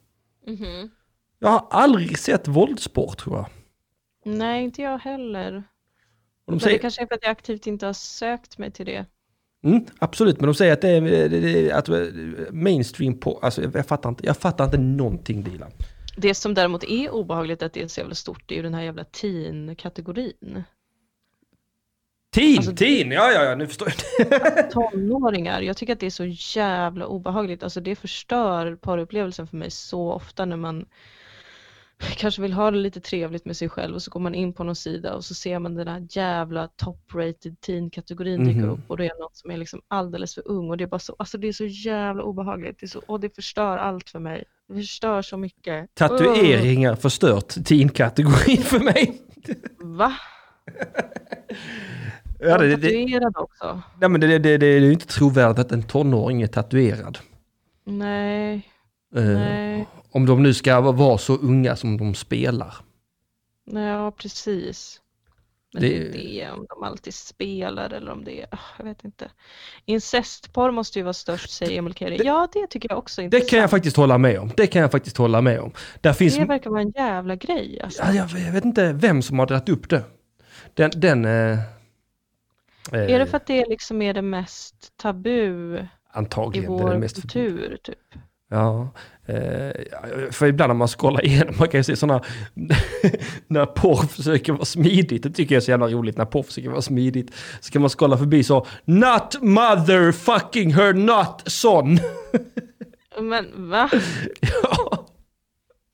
Jag har aldrig sett våldsporr tror jag. Nej, inte jag heller. De Men det säger, kanske är för att jag aktivt inte har sökt mig till det. Mm, absolut, men de säger att det är, att mainstream porr, alltså jag, fattar inte, jag fattar inte någonting Dilan. Det som däremot är obehagligt att det är så jävla stort, det är ju den här jävla teen-kategorin. Teen, Alltså- teen, ja ja ja, nu förstår jag. Tonåringar, jag tycker att det är så jävla obehagligt. Alltså det förstör porrupplevelsen för mig så ofta när man kanske vill ha det lite trevligt med sig själv och så går man in på någon sida och så ser man den här jävla top-rated teen-kategorin dyka Mhm. upp och det är något som är liksom alldeles för ung och det är bara så, alltså det är så jävla obehagligt. Det är så, och det förstör allt för mig. Det förstör så mycket. Tatueringar förstört teen-kategorin för mig. Va? Ja, det, det, det, Tatuerad också? nej, men det, det, det, det är ju inte trovärdigt att en tonåring är tatuerad. Nej, Eh, nej. Om de nu ska vara så unga som de spelar. Ja precis. Men Det- det är om de alltid spelar eller om det är, ah, jag vet inte. Incestporr måste ju vara störst säger Emil Keri. Ja, det tycker jag också är Det kan jag intressant. faktiskt hålla med om. Det kan jag faktiskt hålla med om. Där finns... Det verkar vara en jävla grej alltså. Ja, jag, jag vet inte vem som har dragit upp det. Den... den eh, Är eh, det för att det liksom är det mest tabu i Antagligen. Det är det vår mest kultur typ? Ja, för ibland när man scrollar igenom, man kan ju se sådana, när porr försöker vara smidigt, det tycker jag är så jävla roligt när porr försöker vara smidigt, så kan man scrolla förbi så, not motherfucking her not son. Men va?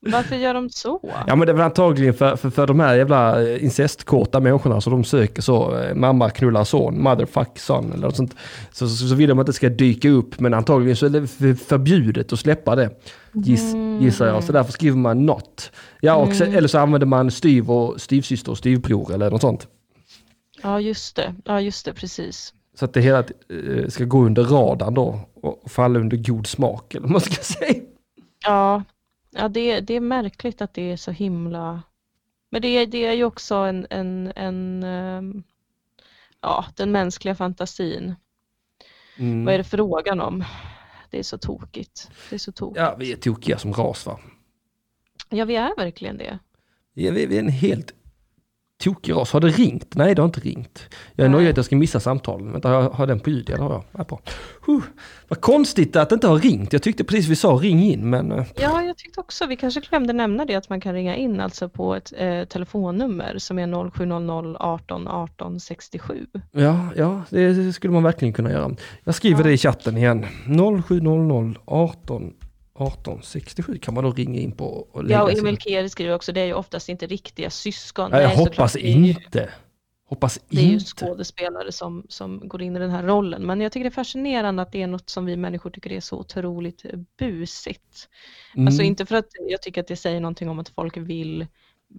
Varför gör de så? Ja men det är väl antagligen för, för, för de här jävla eh, incestkorta människorna så de söker så, eh, mamma knullar son, motherfuck son eller något sånt. Så, så, så vill de att det ska dyka upp men antagligen så är det för- förbjudet att släppa det. Giss, Gissar jag, så därför skriver man not. Ja och sen, eller så använder man styv och styvsyster och styvbror eller något sånt. Ja just det, ja just det, precis. Så att det hela eh, ska gå under radarn då och falla under god smak eller vad man ska säga. Ja, ja det, det är märkligt att det är så himla... Men det, är- det är ju också en, en, en ehm, ja, den mänskliga fantasin. Mm. Vad är det frågan om? Det är så tokigt. Det är så tokigt. Ja vi är tokiga som ras va. Ja, vi är verkligen det. Ja, vi, vi är en helt tokig ras. Har det ringt? Nej, det har inte ringt. Jag är nöjd att jag ska missa samtalen. Vänta, jag har den på ljud. Ja, har jag. Ja, bra. Huh. Vad konstigt att det inte har ringt. Jag tyckte precis vi sa ring in, men... eh, Ja, jag tyckte också, vi kanske glömde nämna det, att man kan ringa in alltså på ett eh, telefonnummer som är 0700 18 18 67. Ja, ja, det skulle man verkligen kunna göra. Jag skriver det i chatten igen. 0700 18 18 67 kan man då ringa in på och lägga Ja, och Emil Keri skriver också, det är ju oftast inte riktiga syskon. Ja, jag Nej, hoppas inte. Hoppas Det är ju skådespelare som, som går in i den här rollen. Men jag tycker det är fascinerande att det är något som vi människor tycker är så otroligt busigt. Mm. Alltså inte för att jag tycker att det säger någonting om att folk vill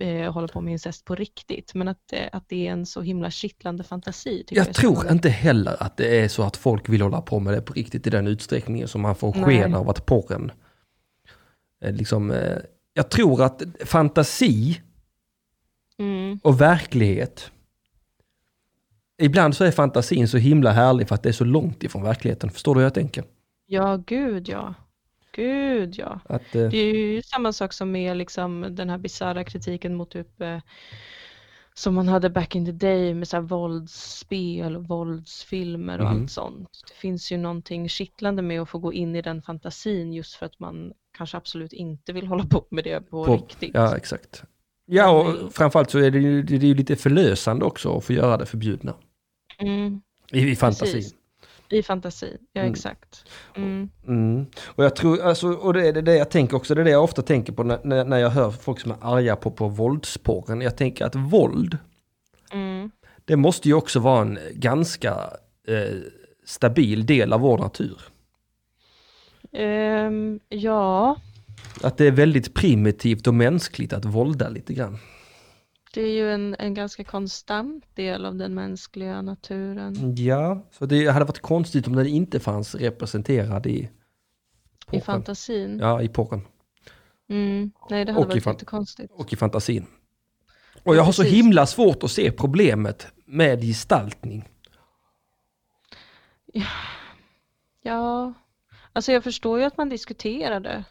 eh, hålla på med incest på riktigt, men att, eh, att det är en så himla kittlande fantasi. tycker Jag är tror inte heller att det är så att folk vill hålla på med det på riktigt i den utsträckningen som man får Nej. sken av att porren... eh, Liksom, eh, jag tror att fantasi Mm, och verklighet... Ibland så är fantasin så himla härlig för att det är så långt ifrån verkligheten. Förstår du hur jag tänker? ja, gud ja. Gud ja. Att, eh, Det är ju samma sak som med liksom den här bisarra kritiken mot typ eh, som man hade back in the day med så här våldsspel och våldsfilmer och Mhm. allt sånt. Det finns ju någonting kittlande med att få gå in i den fantasin just för att man kanske absolut inte vill hålla på med det på, På- riktigt. ja, exakt. Ja, Nej. och framförallt så är det ju, det är ju lite förlösande också att få göra det förbjudna. Mm, I, i fantasin. Precis. I fantasi, ja Mm. exakt. Mm. Mm. Och jag tror, alltså, och det är det, det jag tänker också, det är det jag ofta tänker på när, när när jag hör folk som är arga på, på våldsporren. Jag tänker att våld, Mm. det måste ju också vara en ganska eh, stabil del av vår natur. Ehm, ja, Att det är väldigt primitivt och mänskligt att vålda lite grann. det är ju en, en ganska konstant del av den mänskliga naturen. Ja, så det hade varit konstigt om den inte fanns representerad i I porren. fantasin. Ja, i porren. Mm. Nej, det hade Och i varit fan- jättekonstigt. och i fantasin. Och jag har så Precis. himla svårt att se problemet med gestaltning. Ja, alltså jag förstår ju att man diskuterar det.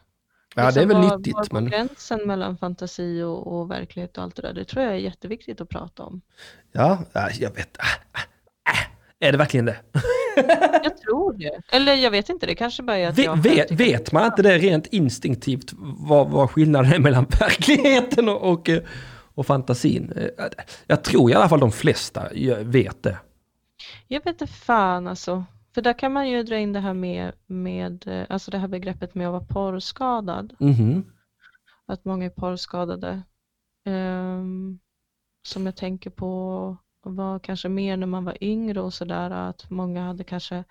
Ja, det är Liksom, väl var- nyttigt, var men gränsen mellan fantasi och, och verklighet och allt det där, det tror jag är jätteviktigt att prata om. ja, ja, jag vet. Ah, ah, ah. Är det verkligen det? Jag tror det. Eller jag vet inte, det kanske bara är att jag vet, vet man inte det rent instinktivt vad, vad skillnaden är mellan verkligheten och, och, eh, och fantasin? Eh, Jag tror i alla fall de flesta vet det. Jag vet inte fan alltså. För där kan man ju dra in det här med, med eh, alltså det här begreppet med att vara porrskadad. Mhm. Att många är porrskadade. Ehm, som jag tänker på var kanske mer när man var yngre och sådär. Att många hade kanske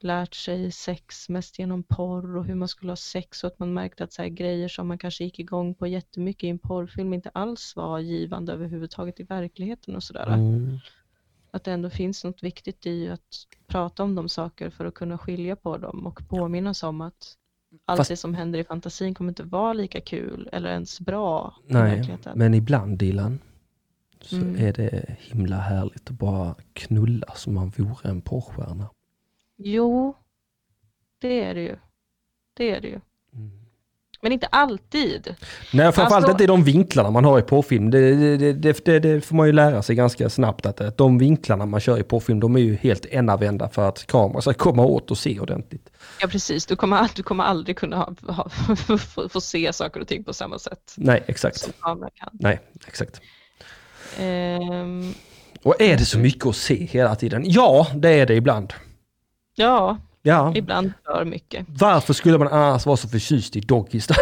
lärt sig sex mest genom porr och hur man skulle ha sex och att man märkte att så här grejer som man kanske gick igång på jättemycket i en porrfilm inte alls var givande överhuvudtaget i verkligheten och sådär. Mm. Att det ändå finns något viktigt i att prata om de saker för att kunna skilja på dem och påminnas om att allt Fast- det som händer i fantasin kommer inte vara lika kul eller ens bra Nej, men ibland Dilan så Mm. är det himla härligt att bara knulla som man vore en porrstjärna. Jo, det är det ju. Det är det ju. Mm. Men inte alltid. Nej, framförallt Alltså- inte i de vinklarna man har i porrfilm. Det, det, det, det, får man ju lära sig ganska snabbt att, att de vinklarna man kör i porrfilm, de är ju helt enavända för att kameran ska komma åt och se ordentligt. Ja precis, du kommer, du kommer aldrig kunna ha, ha, få, få se saker och ting på samma sätt Nej, exakt. Nej, exakt. Ehm, Och är det så mycket att se hela tiden? Ja, det är det ibland. ja, Ja, ibland för mycket. varför skulle man annars vara så förtjust i Doggy Style?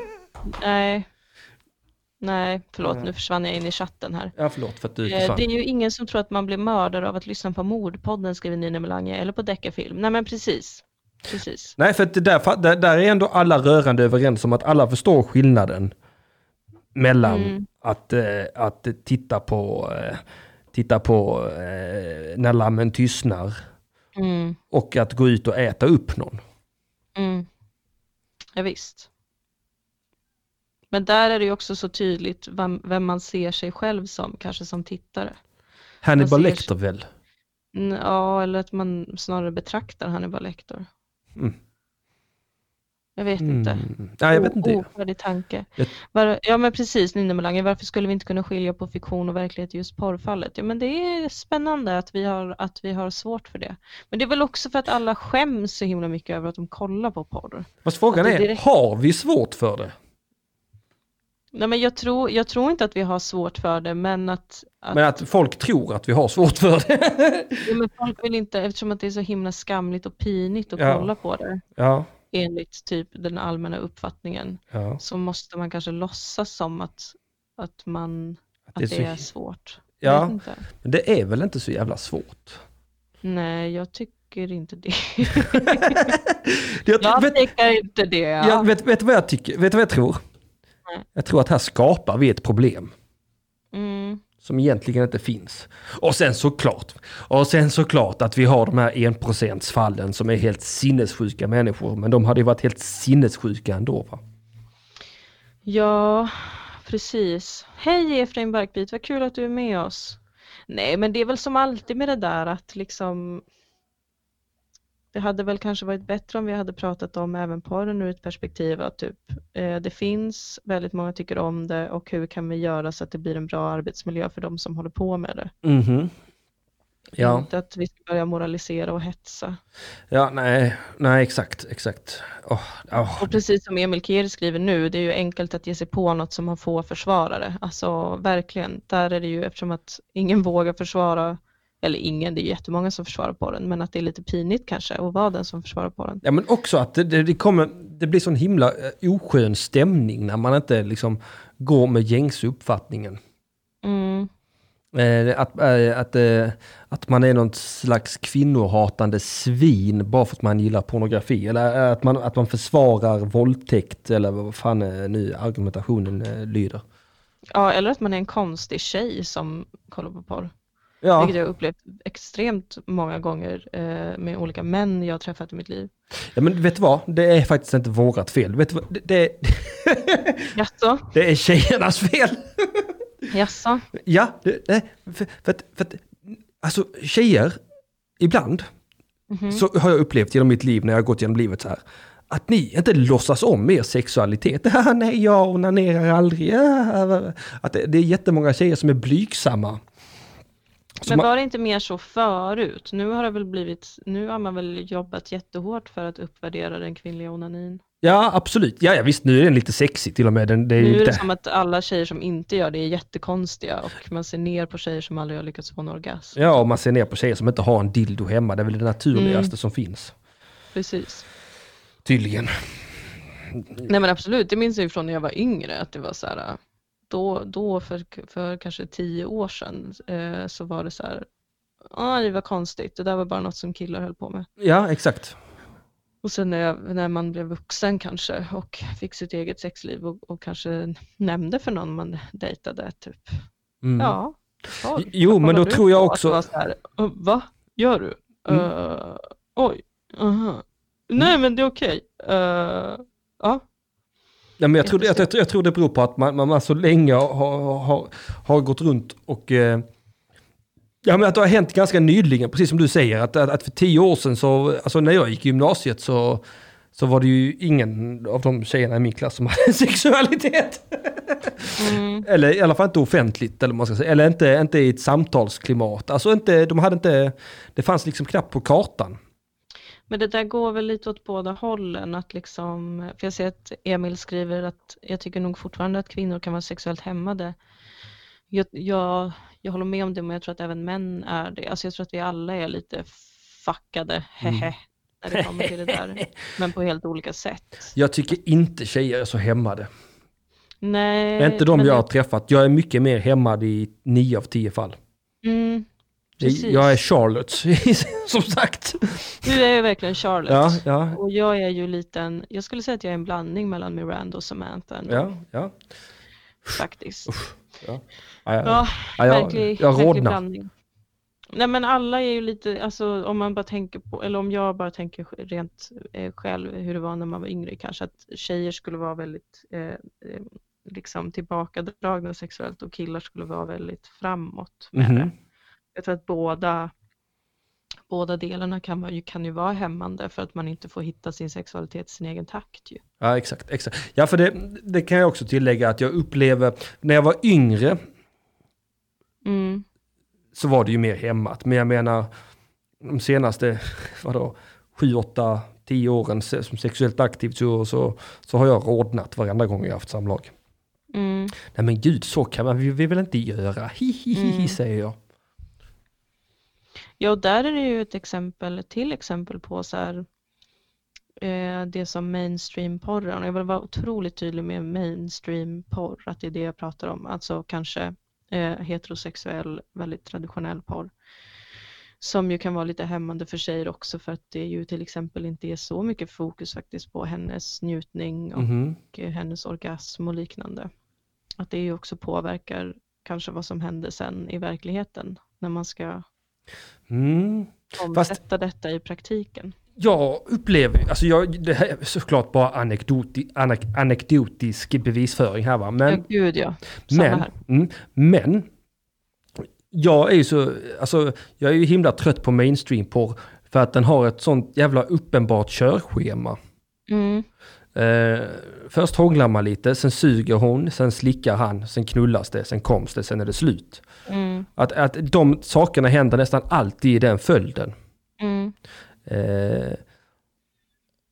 Nej. Nej, förlåt, Nej. nu försvann jag in i chatten här. Ja, förlåt för att du Eh, försvann. Det är ju ingen som tror att man blir mördad av att lyssna på Mordpodden, skriver Nina Melange, eller på Deckarfilm. Nej men precis. Precis. Nej, för att där, där, där är ändå alla rörande överens om att alla förstår skillnaden mellan Mm. att, eh, att titta på, eh, titta på eh, när lammen tystnar Mm. och att gå ut och äta upp någon. Mm. Ja, visst. Men där är det ju också så tydligt vem, vem man ser sig själv som, kanske som tittare. Hannibal Lecter väl? Mm, Ja, eller att man snarare betraktar Hannibal Lecter. Mm. Jag vet inte. Mm. Nej, jag vet inte. Ofärdig tanke. Jag- Var, ja men precis Nina Melander, varför skulle vi inte kunna skilja på fiktion och verklighet i just porrfallet? Ja men det är spännande att vi, har, att vi har svårt för det. Men det är väl också för att alla skäms så himla mycket över att de kollar på porr. Fast frågan är, direkt- har vi svårt för det? Nej men jag tror, jag tror inte att vi har svårt för det men att, att, Men att folk tror att vi har svårt för det. ja, men folk vill inte, eftersom att det är så himla skamligt och pinigt att Ja. kolla på det ja, enligt typ den allmänna uppfattningen ja. så måste man kanske låtsas som att, att, man, att det är det är, svårt. Ja. Men det är väl inte så jävla svårt? Nej, jag tycker inte det. Jag, Jag vet, tycker inte det. jag, vet, vet vad jag tycker? Vet du vad jag tror? Nej. Jag tror att här skapar vi ett problem. Mm som egentligen inte finns. Och sen såklart, och sen såklart att vi har de här enprocentsfallen som är helt sinnessjuka människor, men de hade ju varit helt sinnessjuka ändå va? Ja, precis. Hej Efraim Barkbit, vad kul att du är med oss. Nej, men det är väl som alltid med det där att liksom det hade väl kanske varit bättre om vi hade pratat om även porren ur ett perspektiv att typ eh, det finns, väldigt många tycker om det och hur kan vi göra så att det blir en bra arbetsmiljö för de som håller på med det. Mhm. Ja, Inte att vi ska börja moralisera och hetsa. ja, nej, nej, exakt, exakt. Åh, åh. Och precis som Emil Kier skriver nu, det är ju enkelt att ge sig på något som har få försvarare. Alltså verkligen, där är det ju eftersom att ingen vågar försvara, eller ingen, det är jättemånga som försvarar porren, men att det är lite pinigt kanske att vara den som försvarar porren. Ja men också att det, det, det, kommer, det blir sån himla eh, oskön stämning när man inte liksom går med gängse uppfattningen. Mm. Eh, att, eh, att, eh, att man är någon slags kvinnohatande svin bara för att man gillar pornografi. Eller eh, att man, att man försvarar våldtäkt eller vad fan eh, nu argumentationen lyder. Ja, eller att man är en konstig tjej som kollar på porr. Ja, Vilket jag har upplevt extremt många gånger eh, med olika män jag har träffat i mitt liv. ja, men vet du vad? Det är faktiskt inte vårat fel. Vet du vad? Det, det, Jaså? det är tjejernas fel. Jaså? Ja, det, det, för, för, att, för att, alltså tjejer, ibland Mhm. så har jag upplevt genom mitt liv när jag har gått genom livet så här. Att ni inte låtsas om er sexualitet. Nej, jag onanerar aldrig. Att det, det är jättemånga tjejer som är blygsamma. Så Men var det inte mer så förut? Nu har det väl blivit, nu har man väl jobbat jättehårt för att uppvärdera den kvinnliga onanin. Ja, absolut. Ja, ja, visst, nu är den lite sexig till och med. Den, det är Nu är det som att alla tjejer som inte gör det är jättekonstiga och man ser ner på tjejer som aldrig har lyckats få en orgasm. Ja, och man ser ner på tjejer som inte har en dildo hemma. Det är väl det naturligaste Mm. som finns. Precis. Tydligen. Nej men absolut, det minns jag ju från när jag var yngre att det var så här, då, då för, för kanske tio år sedan eh, så var det så här, ah, det var konstigt, det där var bara något som killar höll på med. Ja, exakt. Och sen när, jag, när man blev vuxen kanske och fick sitt eget sexliv och, och kanske nämnde för någon man dejtade typ, Mm. ja. oj, Jo, men då tror jag också- här, "Uh, Va? Gör du? Mm. Uh, oj, aha. Nej men det är okej. Uh, ja, Ja, men jag, tror, jag, jag, jag tror det beror på att man, man, så länge har, har, har gått runt och... Eh, ja, men att det har hänt ganska nyligen, precis som du säger. Att, att, att för tio år sedan, så, alltså när jag gick i gymnasiet så, så var det ju ingen av de tjejerna i min klass som hade sexualitet. mm. Eller i alla fall inte offentligt, eller man ska säga. Eller inte, inte i ett samtalsklimat. Alltså inte, de hade inte... Det fanns liksom knappt på kartan. Men det där går väl lite åt båda hållen. Att liksom, för jag ser att Emil skriver att jag tycker nog fortfarande att kvinnor kan vara sexuellt hämmade. Jag, jag, jag håller med om det, men jag tror att även män är det. Alltså jag tror att vi alla är lite fuckade, hehe, när det kommer till det där. Men på helt olika sätt. Jag tycker inte tjejer är så hämmade. Nej. Inte de jag har träffat. Jag är mycket mer hämmad i nio av tio fall. Mm, precis. Jag är Charlotte, som sagt. Du är ju verkligen Charlotte. Ja, ja, Och jag är ju liten, jag skulle säga att jag är en blandning mellan Miranda och Samantha ändå, ja. ja. faktiskt. ja. ja, ja. Ja, Ja, jag- verklig, jag verklig rodnar. blandning. Nej men alla är ju lite, alltså om man bara tänker på, eller om jag bara tänker rent eh, själv hur det var när man var yngre kanske, att tjejer skulle vara väldigt eh, eh, liksom tillbakadragna sexuellt och killar skulle vara väldigt framåt med Mhm. det. Jag tror att båda, båda delarna kan, vara, ju- kan ju vara hämmande för att man inte får hitta sin sexualitet i sin egen takt ju. Ja, exakt. exakt. Ja, för det, det kan jag också tillägga att jag upplever, när jag var yngre Mm. så var det ju mer hämmat. Men jag menar, de senaste, vadå, sju, åtta, tio åren som sexuellt aktiv så, så, så har jag rodnat varenda gång jag haft samlag. Mm. Nej men gud, så kan man vi, vi väl inte göra, hihihi Mm. säger jag. Ja, och där är det ju ett exempel, till exempel på så här, eh, det som mainstream-porren, jag vill vara otroligt tydlig med mainstream-porr, att det är det jag pratar om, alltså kanske eh, heterosexuell, väldigt traditionell porr, som ju kan vara lite hämmande för tjejer också för att det ju till exempel inte är så mycket fokus faktiskt på hennes njutning och eh, hennes orgasm och liknande. Att det ju också påverkar kanske vad som händer sen i verkligheten när man ska Mm. omsätta detta i praktiken. Jag upplever, alltså jag, det här är såklart bara anekdoti, anek, anekdotisk bevisföring här va, men ja, gud ja. Samma Men, här. mm, men jag är ju så, alltså jag är ju himla trött på mainstream-porr för att den har ett sånt jävla uppenbart körschema. Mm, Eh, först hånglar man lite, sen suger hon, sen slickar han, sen knullas det, sen koms det, sen är det slut. mm, Att, att de sakerna händer nästan alltid i den följden. mm. Eh,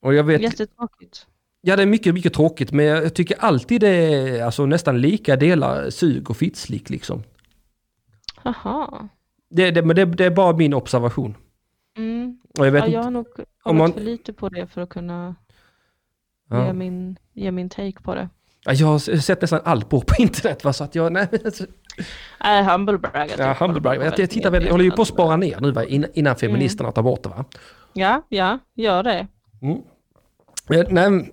och jag vet, Jättetråkigt. ja det är mycket, mycket tråkigt men jag tycker alltid det är alltså, nästan lika delar sug och fittslick liksom. Jaha. Det, det, men det, det är bara min observation. Mm. Och jag vet Ja, jag har nog kollat man- för lite på det för att kunna ja. ge, min, ge min take på det. Ja, jag har sett nästan allt på, på internet va, så att jag, nej, alltså, Nej, humble brag. ja, jag humble brag. kollar Jag, jag, tittar väl, jag håller ju på att spara ner nu va, in- innan Mm. feministerna tar bort det va. Ja, ja, gör det. Mm. Nej,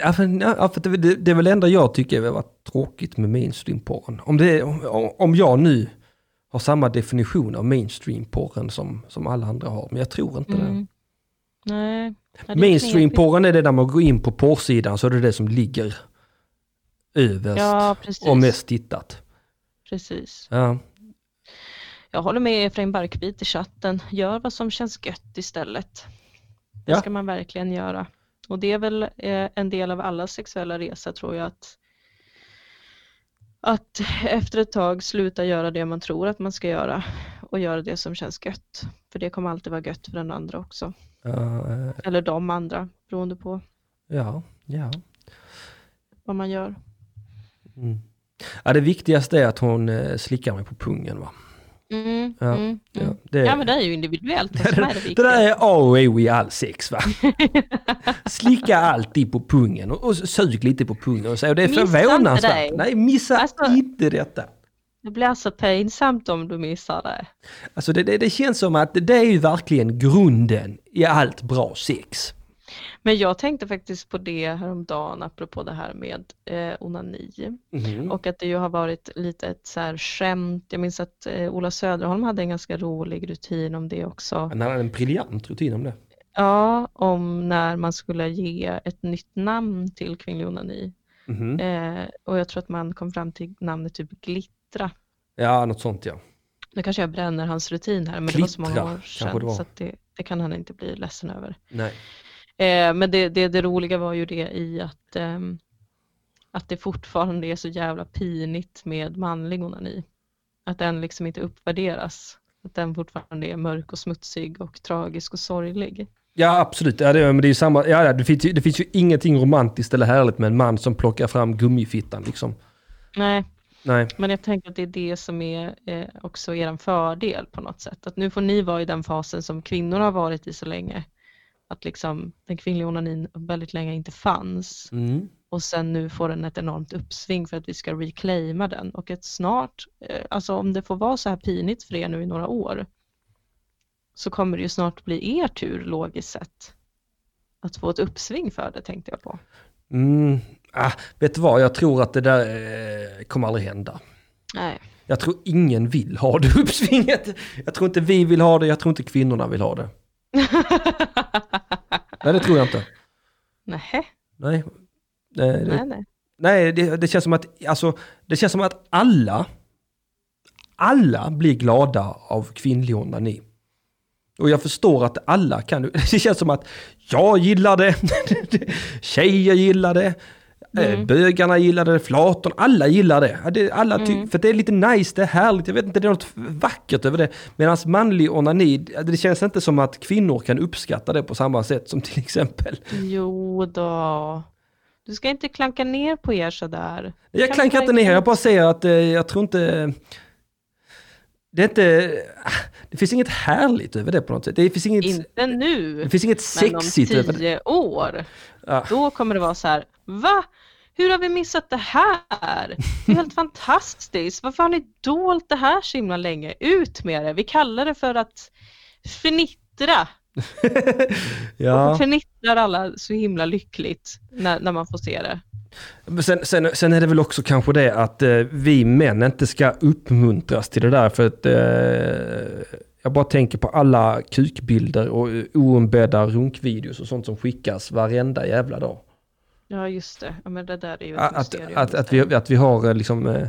ja, för, ja, för det, det, det är väl det enda jag tycker är varit tråkigt med mainstream-porren. Om, det, om, om jag nu har samma definition av mainstream-porren som, som alla andra har, men jag tror inte det. Nej. Ja. Mainstream-porren är det där man går in på porrsidan så är det det som ligger överst Ja, och mest tittat. Precis. Ja. Jag håller med Efraim Barkbit i chatten. Gör vad som känns gött istället. Det Ja. ska man verkligen göra. Och det är väl eh, en del av alla sexuella resa tror jag att att efter ett tag sluta göra det man tror att man ska göra och göra det som känns gött. För det kommer alltid vara gött för den andra också. Eh, Eller de andra, beroende på ja, ja. vad man gör. Mm. ja. Det viktigaste är att hon eh, slickar mig på pungen va. Mm, Ja, mm, Ja, mm. det, ja men det är ju individuellt vad som är det det viktiga. där är A och O i all sex va. Slicka alltid på pungen och, och sug lite på pungen och så. Och det är Missa förvånansvärt. Nej, missa Alltså- inte detta. Det blir så pinsamt om du missar det. Alltså det, det, det känns som att det är ju verkligen grunden i allt bra sex. Men jag tänkte faktiskt på det häromdagen apropå det här med eh, onani. Mhm. Och att det ju har varit lite ett så här skämt. Jag minns att eh, Ola Söderholm hade en ganska rolig rutin om det också. Han hade en briljant rutin om det. Ja, om när man skulle ge ett nytt namn till kvinnlig onani. Mhm. Eh, och jag tror att man kom fram till namnet typ Glittra. Ja, något sånt ja. Nu kanske jag bränner hans rutin här, men det var så många år det sedan var. så det, det kan han inte bli ledsen över. Nej. Eh, men det, det, det roliga var ju det i att, ehm, att det fortfarande är så jävla pinigt med manlig onani. Att den liksom inte uppvärderas. Att den fortfarande är mörk och smutsig och tragisk och sorglig. Ja, absolut. Ja, det, men det är ju samma. Ja, ja, det, finns ju, det finns ju ingenting romantiskt eller härligt med en man som plockar fram gummifittan liksom. Nej, Nej. men jag tänker att det är det som är eh, också er fördel på något sätt. Att nu får ni vara i den fasen som kvinnor har varit i så länge. Att liksom den kvinnliga onanin väldigt länge inte fanns. Mm. Och sen nu får den ett enormt uppsving för att vi ska reclaima den. Och ett snart, eh, alltså om det får vara så här pinigt för er nu i några år, så kommer det ju snart bli er tur logiskt sett. Att få ett uppsving för det tänkte jag på. Mm, ah, vet du vad, jag tror att det där eh, kommer aldrig hända. Nej. Jag tror ingen vill ha det uppsvinget. Jag tror inte vi vill ha det, jag tror inte kvinnorna vill ha det. Nej, det tror jag inte. Nej. Eh, det, nej, nej. Nej, det, det känns som att, alltså, det känns som att alla, alla blir glada av kvinnlig onani. Och jag förstår att alla kan, det känns som att jag gillar det, tjejer gillar det, Mm. bögarna gillar det, flatorn, alla gillar det. Alla Mm. För det är lite nice, det är härligt, jag vet inte, det är något vackert över det. Medan manlig onani, det känns inte som att kvinnor kan uppskatta det på samma sätt som till exempel. Jo då. Du ska inte klanka ner på er sådär. Jag klankar inte ner, jag bara säger att eh, jag tror inte... Det är inte... ah, Det finns inget härligt över det på något sätt. Det finns inget, Inte nu. det finns inget Men om sexigt över det. tio år, Ja. då kommer det vara så här, va? Hur har vi missat det här? Det är helt fantastiskt. Varför har ni dolt det här så himla länge? Ut med det. Vi kallar det för att fnittra. Och Ja. fnittrar alla så himla lyckligt när, när man får se det. Sen, sen, sen är det väl också kanske det att eh, vi män inte ska uppmuntras till det där för att eh, jag bara tänker på alla kukbilder och oombedda runkvideos och sånt som skickas varenda jävla dag. Ja just det, ja, men det där är ju ett Att, mysterium. att, att, vi, att vi har eh, liksom... Eh,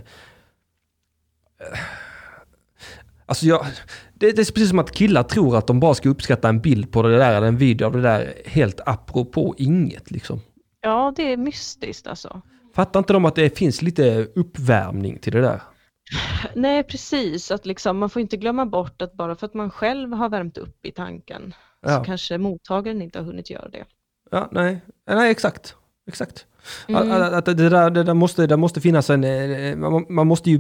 alltså jag, det, det är precis som att killar tror att de bara ska uppskatta en bild på det där eller en video av det där helt apropå inget liksom. Ja det är mystiskt alltså. Fattar inte de att det finns lite uppvärmning till det där? Nej precis, att liksom, man får inte glömma bort att bara för att man själv har värmt upp i tanken så Ja, kanske mottagaren inte har hunnit göra det. ja nej, nej exakt. Exakt. Mm. Att, att det, där, det, där måste, det måste finnas en... eh, Man, man måste ju...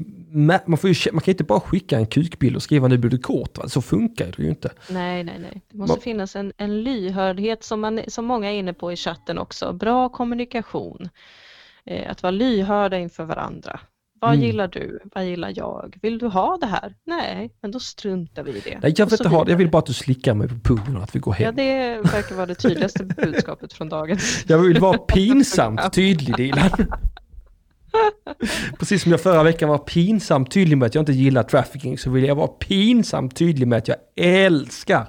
Man, får ju, man kan inte bara skicka en kukbild och skriva nu blir du kåt. Va? Så funkar det ju inte. Nej, nej, nej. Det måste Va- finnas en, en lyhördhet som, man, som många är inne på i chatten också. Bra kommunikation. Eh, att vara lyhörda inför varandra. Vad Mm. gillar du? Vad gillar jag? Vill du ha det här? Nej, men då struntar vi i det. Nej, jag vill inte ha det. Jag vill bara att du slickar mig på pungen och att vi går hem. Ja, det verkar vara det tydligaste budskapet från dagen. Jag vill vara pinsamt tydlig Dilan. Precis som jag förra veckan var pinsamt tydlig med att jag inte gillar trafficking så vill jag vara pinsamt tydlig med att jag älskar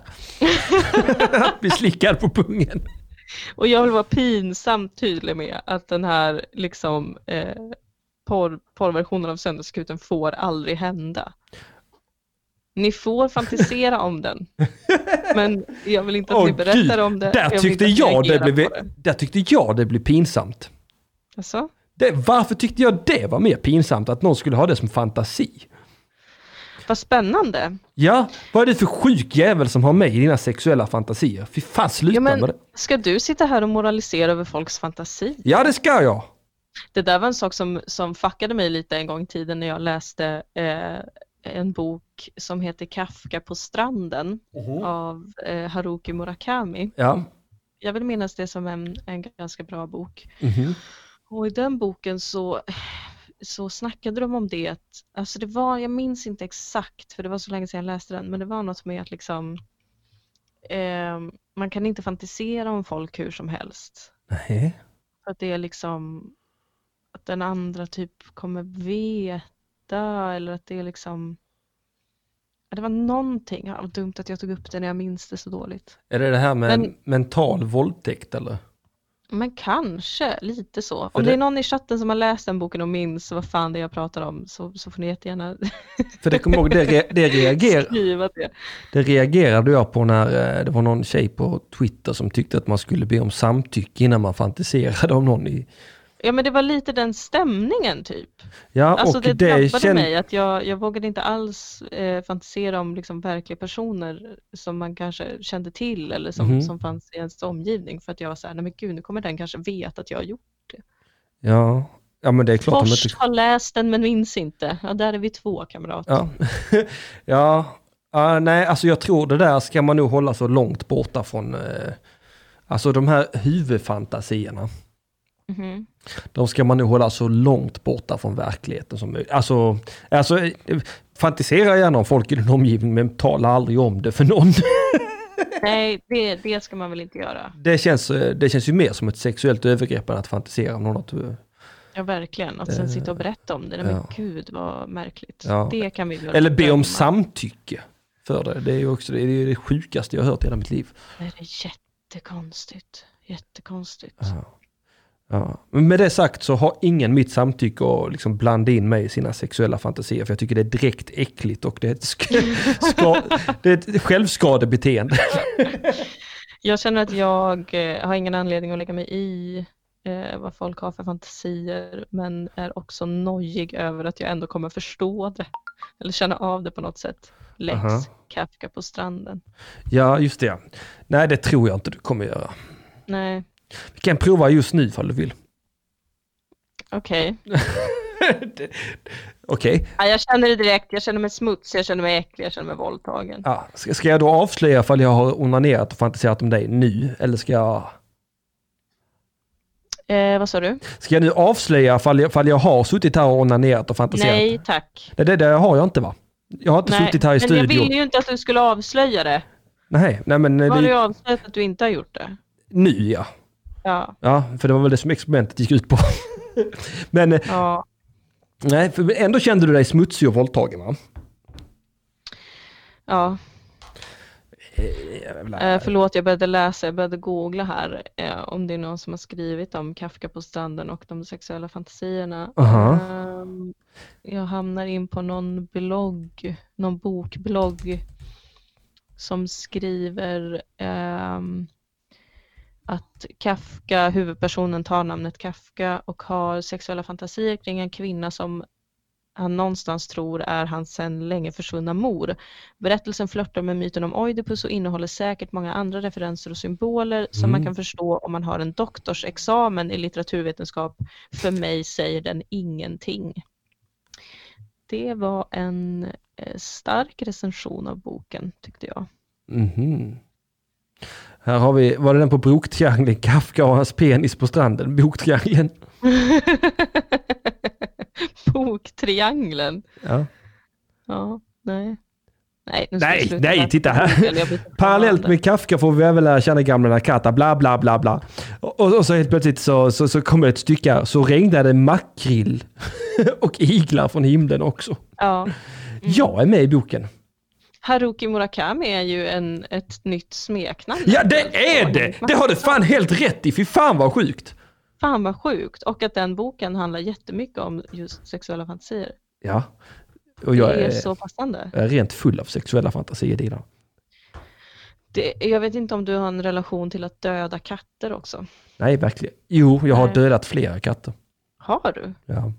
att bli slickad på pungen. Och jag vill vara pinsamt tydlig med att den här liksom eh, porr, porrversionen av Söndagsakuten får aldrig hända. Ni får fantisera om den. Men jag vill inte att Åh, ni berättar Gud, om det. Där vill tyckte, jag det blev, det. där tyckte jag det blev pinsamt. Alltså? Det, varför tyckte jag det var mer pinsamt att någon skulle ha det som fantasi? Vad spännande. Ja, vad är det för sjuk jävel som har med i dina sexuella fantasier? Fy fan, sluta Ja, men, med det. ska du sitta här och moralisera över folks fantasi? Ja, det ska jag. Det där var en sak som, som fuckade mig lite en gång i tiden när jag läste eh, en bok som heter Kafka på stranden av eh, Haruki Murakami. Ja. Jag vill minnas det som en, en ganska bra bok. Mhm. Och i den boken så, så snackade de om det att, alltså det var, jag minns inte exakt för det var så länge sedan jag läste den, men det var något med att liksom eh, man kan inte fantisera om folk hur som helst. Nej. För att det är liksom att den andra typ kommer veta eller att det är liksom det var någonting, ja, dumt att jag tog upp det när jag minns det så dåligt. Är det det här med Men- mental våldtäkt eller? Men kanske, lite så. För Om det... det- är någon i chatten som har läst den boken och minns vad fan det är jag pratar om så, så får ni jättegärna För det kommer ihåg, det, re, det, reager, skriva det. det reagerade jag på när eh, det var någon tjej på Twitter som tyckte att man skulle be om samtycke innan man fantiserade om någon i... Ja men det var lite den stämningen typ. Ja, Alltså och det, det, drabbade kände... mig att jag, jag vågade inte alls eh, fantisera om liksom verkliga personer som man kanske kände till eller som, Mhm. som fanns i ens omgivning för att jag var så här, nej men gud nu kommer den kanske veta att jag har gjort Ja. ja, men det är klart Fors inte... har läst den men minns inte. Ja där är vi två kamrater. Ja. ja. ja, nej, alltså jag tror det där ska man nog hålla så långt borta från... Eh, alltså de här huvudfantasierna. Mhm. De ska man nu hålla så långt borta från verkligheten som möjligt. Alltså, alltså eh, fantisera gärna om folk i din omgivning men tala aldrig om det för någon. Nej, det, det ska man väl inte göra. Det känns, eh, det känns ju mer som ett sexuellt övergrepp än att fantisera om någon. Att, eh, Ja, verkligen. Att sen sitta och berätta om det. Nej, ja. Men gud vad märkligt. Ja. Det kan vi eller be om samtycke för det. Det är ju också det, är det sjukaste jag har hört i hela mitt liv. Det är jättekonstigt. Jättekonstigt. Ja. Ja. Men med det sagt så har ingen mitt samtycke att liksom blanda in mig i sina sexuella fantasier. För jag tycker det är direkt äckligt och det är ett, ska, det är ett självskadebeteende. Jag känner att jag eh, har ingen anledning att lägga mig i eh, vad folk har för fantasier men är också nojig över att jag ändå kommer förstå det. Eller känna av det på något sätt. Lex Aha. Kafka på stranden. Ja, just det. Nej, det tror jag inte du kommer göra. Nej, Vi kan prova just nu ifall du vill. okej. Okej, Ja, jag känner det direkt. Jag känner mig smutsig, jag känner mig äcklig, jag känner mig våldtagen. ja. ska, ska jag då avslöja ifall jag har onanerat och fantiserat om dig nu? Eller ska jag... Eh, vad sa du? Ska jag nu avslöja ifall jag, ifall jag har suttit här och onanerat och fantiserat? Nej, tack. Nej, det, det har jag inte va? Jag har inte Nej, suttit här i men studion. jag ville ju inte att du skulle avslöja det. Nej, nej men Då har du det, ju avslöjat att du inte har gjort det. nu ja. Ja, Ja, för det var väl det som experimentet gick ut på. men eh, ja. nej, för ändå kände du dig smutsig och våldtagen va? ja. Jävlar. Eh, förlåt, jag började läsa, jag började googla här eh, om det är någon som har skrivit om Kafka på stranden och de sexuella fantasierna. Aha. Ehm, jag hamnar in på någon blogg, någon bokblogg som skriver ehm, att Kafka, huvudpersonen tar namnet Kafka och har sexuella fantasier kring en kvinna som han någonstans tror är hans sedan länge försvunna mor. Berättelsen flörtar med myten om Oidipus och innehåller säkert många andra referenser och symboler som man Mm. kan förstå om man har en doktorsexamen i litteraturvetenskap. För mig säger den ingenting. Det var en eh, stark recension av boken tyckte jag. Mhm. Här har vi, var det den på Broktriangeln, Kafka och hans penis på stranden? Boktriangeln. Boktriangeln. Ja. Ja, nej. Nej, Nej, nej, titta här. Parallellt med Kafka får vi även lära känna gamla Nakata, bla bla bla bla. Och, och så helt plötsligt så, så, så kommer ett stycke så regnade makrill och iglar från himlen också. Ja. Jag är med i boken. Haruki Murakami är ju en, ett nytt smeknamn. Ja det är det! Det har du fan helt rätt i, fy fan vad sjukt. Fan vad sjukt. Och att den boken handlar jättemycket om just sexuella fantasier. Ja. Och jag det är är, så passande. jag är rent full av sexuella fantasier Dina. Det, jag vet inte om du har en relation till att döda katter också. Nej, verkligen. Jo, jag har Nej. dödat flera katter. Har du? Ja,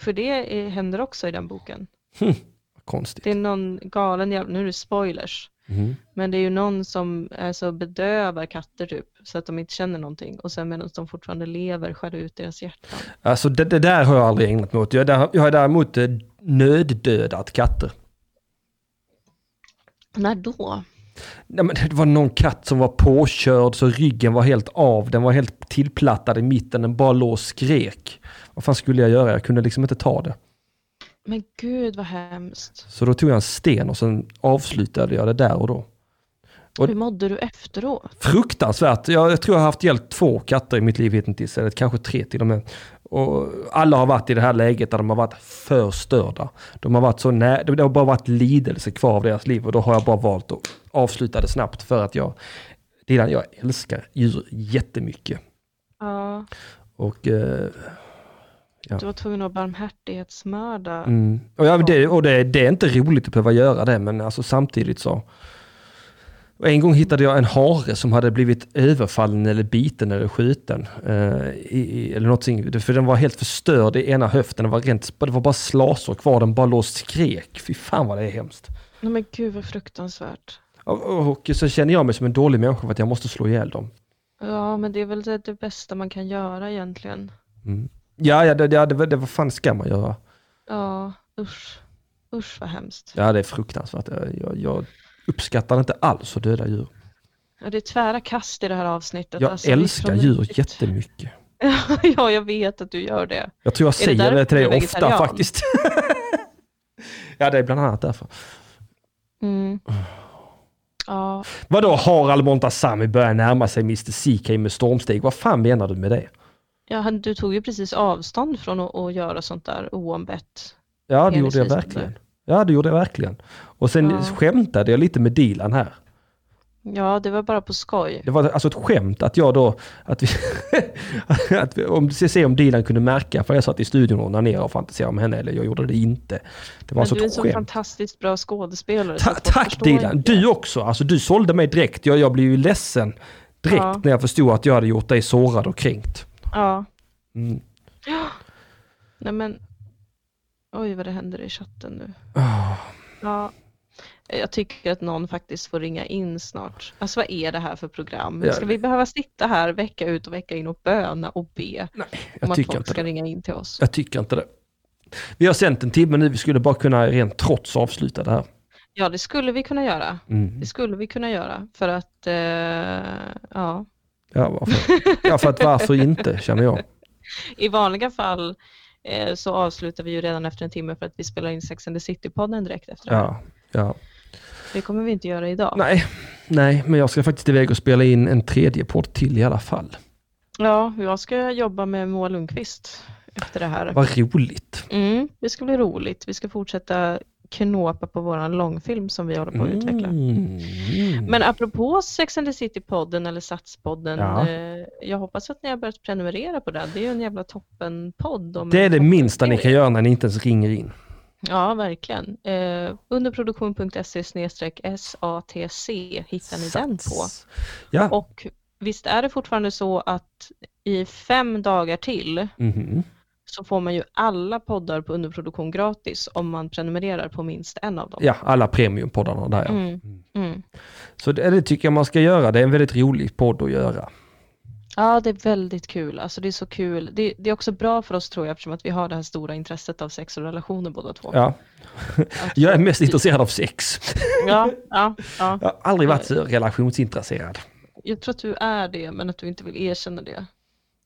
För det är, händer också i den boken. Konstigt. Det är någon galen jävla, nu är det spoilers. Mhm. Men det är ju någon som är så bedövar katter typ så att de inte känner någonting och sen medan de fortfarande lever skär ut deras hjärtan. Alltså det, det där har jag aldrig ägnat mig åt. Jag, där, jag har däremot eh, nöddödat katter. När då? Nej, men det var någon katt som var påkörd så ryggen var helt av. Den var helt tillplattad i mitten. Den bara låg och skrek. Vad fan skulle jag göra? Jag kunde liksom inte ta det. Men gud vad hemskt. Så då tog jag en sten och sen avslutade jag det där och då. Och- Hur mådde du efteråt? Fruktansvärt. Jag, jag tror jag har haft hjälp två katter i mitt liv hittills, eller kanske tre till och med. Och alla har varit i det här läget där de har varit förstörda. De har varit så nä- det har bara varit lidelse kvar av deras liv och då har jag bara valt att avsluta det snabbt för att jag, Dilan, jag älskar djur jättemycket. Ja, Och, eh, du var tvungen att barmhärtighetsmörda. mm, och, ja, det, och det, det är inte roligt att behöva göra det, men alltså samtidigt så. En gång hittade jag en hare som hade blivit överfallen eller biten eller skjuten. Eh, i, eller någonting, för den var helt förstörd i ena höften. Det var, rent, det var bara slasor kvar, den bara låg och skrek. Fy fan vad det är hemskt. Nej men gud vad fruktansvärt. Och, och, och så känner jag mig som en dålig människa för att jag måste slå ihjäl dem. Ja men det är väl det, det bästa man kan göra egentligen. Mm. Ja, ja, det, ja det, var- det, vad fan ska man göra? Ja, usch. Usch vad hemskt. Ja, det är fruktansvärt. Jag, jag, uppskattar inte alls att döda djur. Ja, det är tvära kast i det här avsnittet. Jag alltså, är älskar djur riktigt- jättemycket. ja, jag vet att du gör det. Jag tror jag det säger det, därför till dig är ofta faktiskt. ja, det är bland annat därför. Mm. Ja, Vadå Harald Montazami börjar närma sig Mr CK med stormsteg? Vad fan menar du med det? Ja, du tog ju precis avstånd från att, att göra sånt där oombett. Ja, det gjorde jag verkligen. Ja, det gjorde jag verkligen. Och sen Ja. skämtade jag lite med Dilan här. Ja, det var bara på skoj. Det var alltså ett skämt att jag då, att vi, att vi om, se om Dilan kunde märka, för jag satt i studion och onanerade och fantiserade om henne, eller jag gjorde det inte. Det var Men alltså du är en så fantastiskt bra skådespelare. Ta, tack Dilan, inte. du också. Alltså du sålde mig direkt. Jag, jag blev ju ledsen direkt Ja. när jag förstod att jag hade gjort dig sårad och kränkt. Ja. Mm. Nej men, oj vad det händer i chatten nu. Ah. Ja, jag tycker att någon faktiskt får ringa in snart. Alltså vad är det här för program? Ska vi behöva sitta här vecka ut och vecka in och böna och be om Jag att folk inte ska det. ringa in till oss? Jag tycker inte det. Vi har sänt en timme nu, vi skulle bara kunna rent trots avsluta det här. Ja, det skulle vi kunna göra. Mm. Det skulle vi kunna göra för att, eh, ja, Ja, varför? ja, för att varför inte, känner jag. i vanliga fall eh, så avslutar vi ju redan efter en timme för att vi spelar in Sex and the City-podden direkt efter. Ja, ja. Det kommer vi inte göra idag. Nej, nej, men jag ska faktiskt iväg och spela in en tredje podd till i alla fall. Ja, jag ska jobba med Moa Lundqvist efter det här. Vad roligt. Mm, det ska bli roligt. Vi ska fortsätta knåpa på våran långfilm som vi håller på att utveckla. Mm. Men apropå Sex and the City-podden eller Satspodden, Ja. eh, jag hoppas att ni har börjat prenumerera på den. Det är ju en jävla toppenpodd. Det är det minsta ni kan göra när ni inte ens ringer in. Ja, verkligen. Eh, underproduktion.se SATC hittar ni den på. Sats. Ja, Och visst är det fortfarande så att i fem dagar till mhm. Så får man ju alla poddar på underproduktion gratis om man prenumererar på minst en av dem. ja alla premiumpoddarna där ja. Mm. Mm. Så det, det tycker jag man ska göra. Det är en väldigt rolig podd att göra. Ja, det är väldigt kul. Alltså det är så kul. Det, det är också bra för oss tror jag eftersom att vi har det här stora intresset av sex och relationer båda två. Ja. Jag är mest intresserad av sex. ja, ja, ja. Jag har aldrig varit så relationsintresserad. Jag tror att du är det, men att du inte vill erkänna det.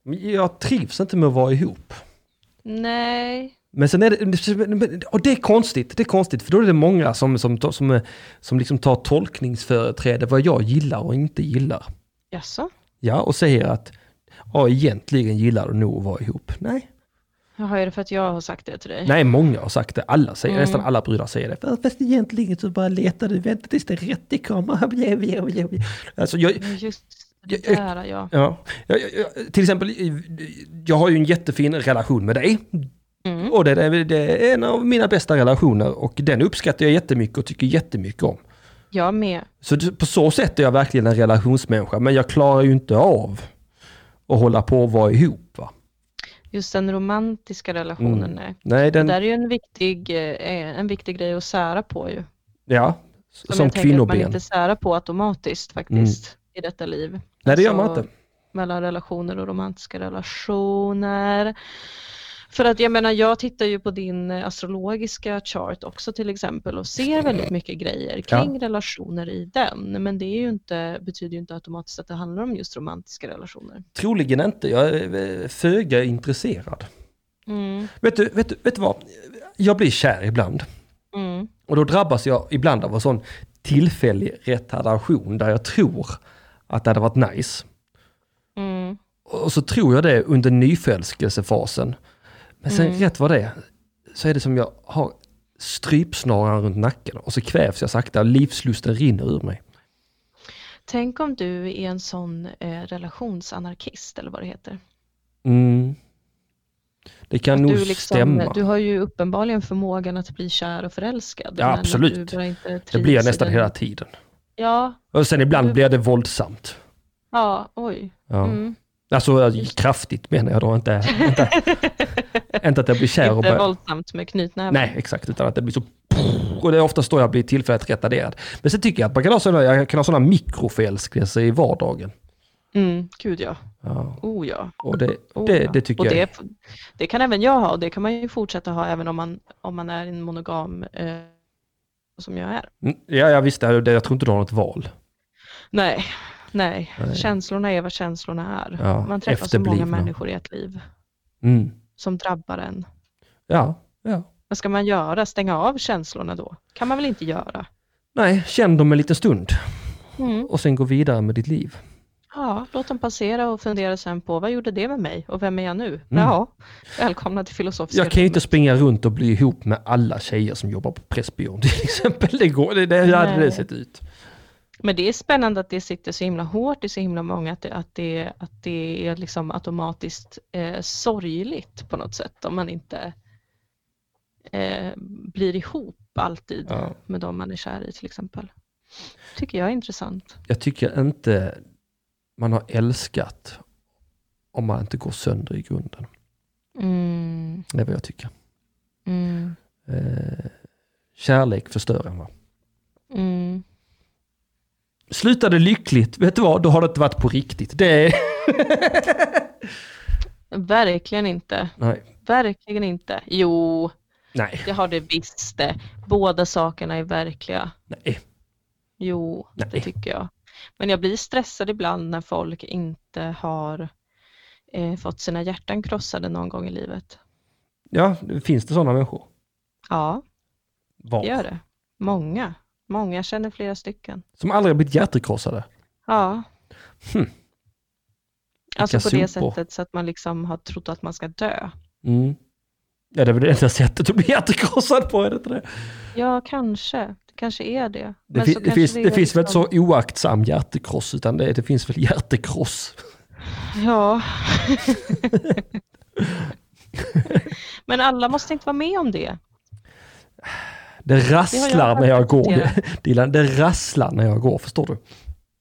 Men Jag trivs inte med att vara ihop. Nej. Men sen är det, och det är konstigt, det är konstigt för då är det många som, som, som, som liksom tar tolkningsföreträde vad jag gillar och inte gillar. Jaså? Ja, och säger att ja, egentligen gillar du nog att vara ihop. Nej, Jaha, är det för att jag har sagt det till dig? nej många har sagt det, alla säger, Mm. nästan alla brudar säger det. Fast- egentligen så bara letar du, vänta tills det rätt kommer. Alltså jag, Det där, ja. ja, jag, jag, till exempel, jag har ju en jättefin relation med dig. Mm. Och det, är- det är en av mina bästa relationer och den uppskattar jag jättemycket och tycker jättemycket om. Jag med. Så det- på så sätt är jag verkligen en relationsmänniska, men jag klarar ju inte av att hålla på och vara ihop. Va? Just den romantiska relationen. Mm. nej. Nej, Det den, där är ju en viktig, eh, en viktig grej att sära på ju. ja, Som, som jag tänker att man kvinnoben. inte särar på automatiskt faktiskt i detta liv. Nej, det gör man Alltså, inte. Mellan relationer och romantiska relationer. För att jag menar, jag tittar ju på din eh, astrologiska chart också till exempel och ser väldigt mycket grejer kring relationer i den. Men det är ju inte, betyder ju inte automatiskt att det handlar om just romantiska relationer. Troligen inte, jag är eh, föga intresserad. Mm, Vet du, vet, du, vet du vad? Jag blir kär ibland. mm, Och då drabbas jag ibland av en sån tillfällig retardation där jag tror att det hade varit nice. mm. Och så tror jag det under nyförälskelsefasen. Men sen Mm. rätt vad det är, så är det som jag har strypsnaran runt nacken och så kvävs jag sakta, livslusten rinner ur mig. Tänk om du är en sån eh, relationsanarkist eller vad det heter. Mm. Det kan Att nog du, liksom, stämma. du har ju uppenbarligen förmågan att bli kär och förälskad. Ja, absolut. Det blir jag nästan hela tiden. Ja, Och sen ibland blir det våldsamt. ja, oj. Ja. Mm. Alltså kraftigt menar jag då, inte, inte, inte att jag blir kär Inte våldsamt med knytnäven. Nej, exakt, utan att det blir så... Och det är oftast då jag blir tillfälligt retarderad. Men sen tycker jag att man kan ha sådana, jag kan ha sådana mikroförälskelser i vardagen. Mm, gud ja. Ja, Oh ja. och det, Oh, det, det tycker och jag. det, det kan även jag ha och det kan man ju fortsätta ha även om man, om man är en monogam eh, som jag är. Mm, Ja, jag visste, jag tror inte du har något val. Nej, Nej, Nej. känslorna är vad känslorna är. Ja, Man träffar så många människor i ett liv Mm. som drabbar en. Ja, ja. Vad ska man göra? Stänga av känslorna då? kan man väl inte göra? Nej, känn dem en liten stund Mm. och sen gå vidare med ditt liv. Ja, låt dem passera och fundera sen på vad gjorde det med mig och vem är jag nu? Ja, välkomna till filosofiska Mm. Jag kan ju inte springa runt och bli ihop med alla tjejer som jobbar på Pressbyrån till exempel. Det går, det, det, hur hade det sett ut? Men det är spännande att det sitter så himla hårt i så himla många, att det, att det, att det är liksom automatiskt eh, sorgligt på något sätt om man inte eh, blir ihop alltid Ja. med de man är kär i till exempel. Tycker jag är intressant. Jag tycker inte man har älskat om man inte går sönder i grunden. Mm, Det är vad jag tycker. mm, Eh, kärlek förstör en va? mm. Slutade lyckligt, vet du vad? Då har det inte varit på riktigt. Det är... Verkligen inte. Nej. Verkligen inte. Jo, Nej. det har det visst det. Båda sakerna är verkliga. Nej. Jo, det Nej. tycker jag. Men jag blir stressad ibland när folk inte har eh, fått sina hjärtan krossade någon gång i livet. Ja, finns det sådana människor? Ja, Var? det gör det. Många. Många jag känner flera stycken. Som aldrig har blivit hjärtekrossade? Ja. Hmm. Alltså på det sopor. sättet så att man liksom har trott att man ska dö. Mm. Ja, det är väl det enda sättet att bli hjärtekrossad på, är det inte det? Ja, kanske. Det kanske är det. Det, fi- det, finns, det är finns väl liksom- så oaktsam hjärtekross, utan det, det finns väl hjärtekross. Ja. Men alla måste inte vara med om det. Det rasslar jag när jag går. Dilan, det rasslar när jag går, förstår du?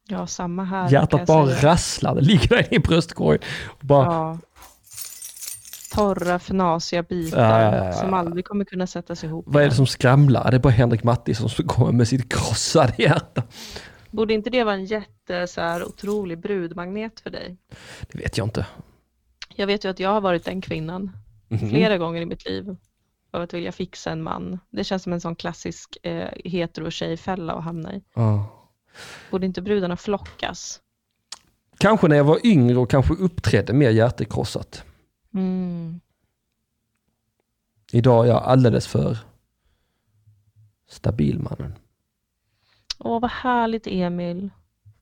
Ja, samma här. Hjärtat bara säga. rasslar, det ligger där i bröstkorgen. Bara, Ja. Torra, fnasiga bitar Ja, ja, ja, som aldrig kommer kunna sättas ihop. Vad är det som skramlar? Det är bara Henrik Mattisson som kommer med sitt krossade hjärta. Borde inte det vara en jätte, så här, otrolig brudmagnet för dig? Det vet jag inte. Jag vet ju att jag har varit den kvinnan Mhm. flera gånger i mitt liv. För att vilja fixa en man. Det känns som en sån klassisk eh, hetero tjejfälla att hamna i. Ja. Borde inte brudarna flockas? Kanske när jag var yngre och kanske uppträdde mer hjärtekrossat. Mm. Idag är jag alldeles för stabil mannen. Åh, vad härligt Emil.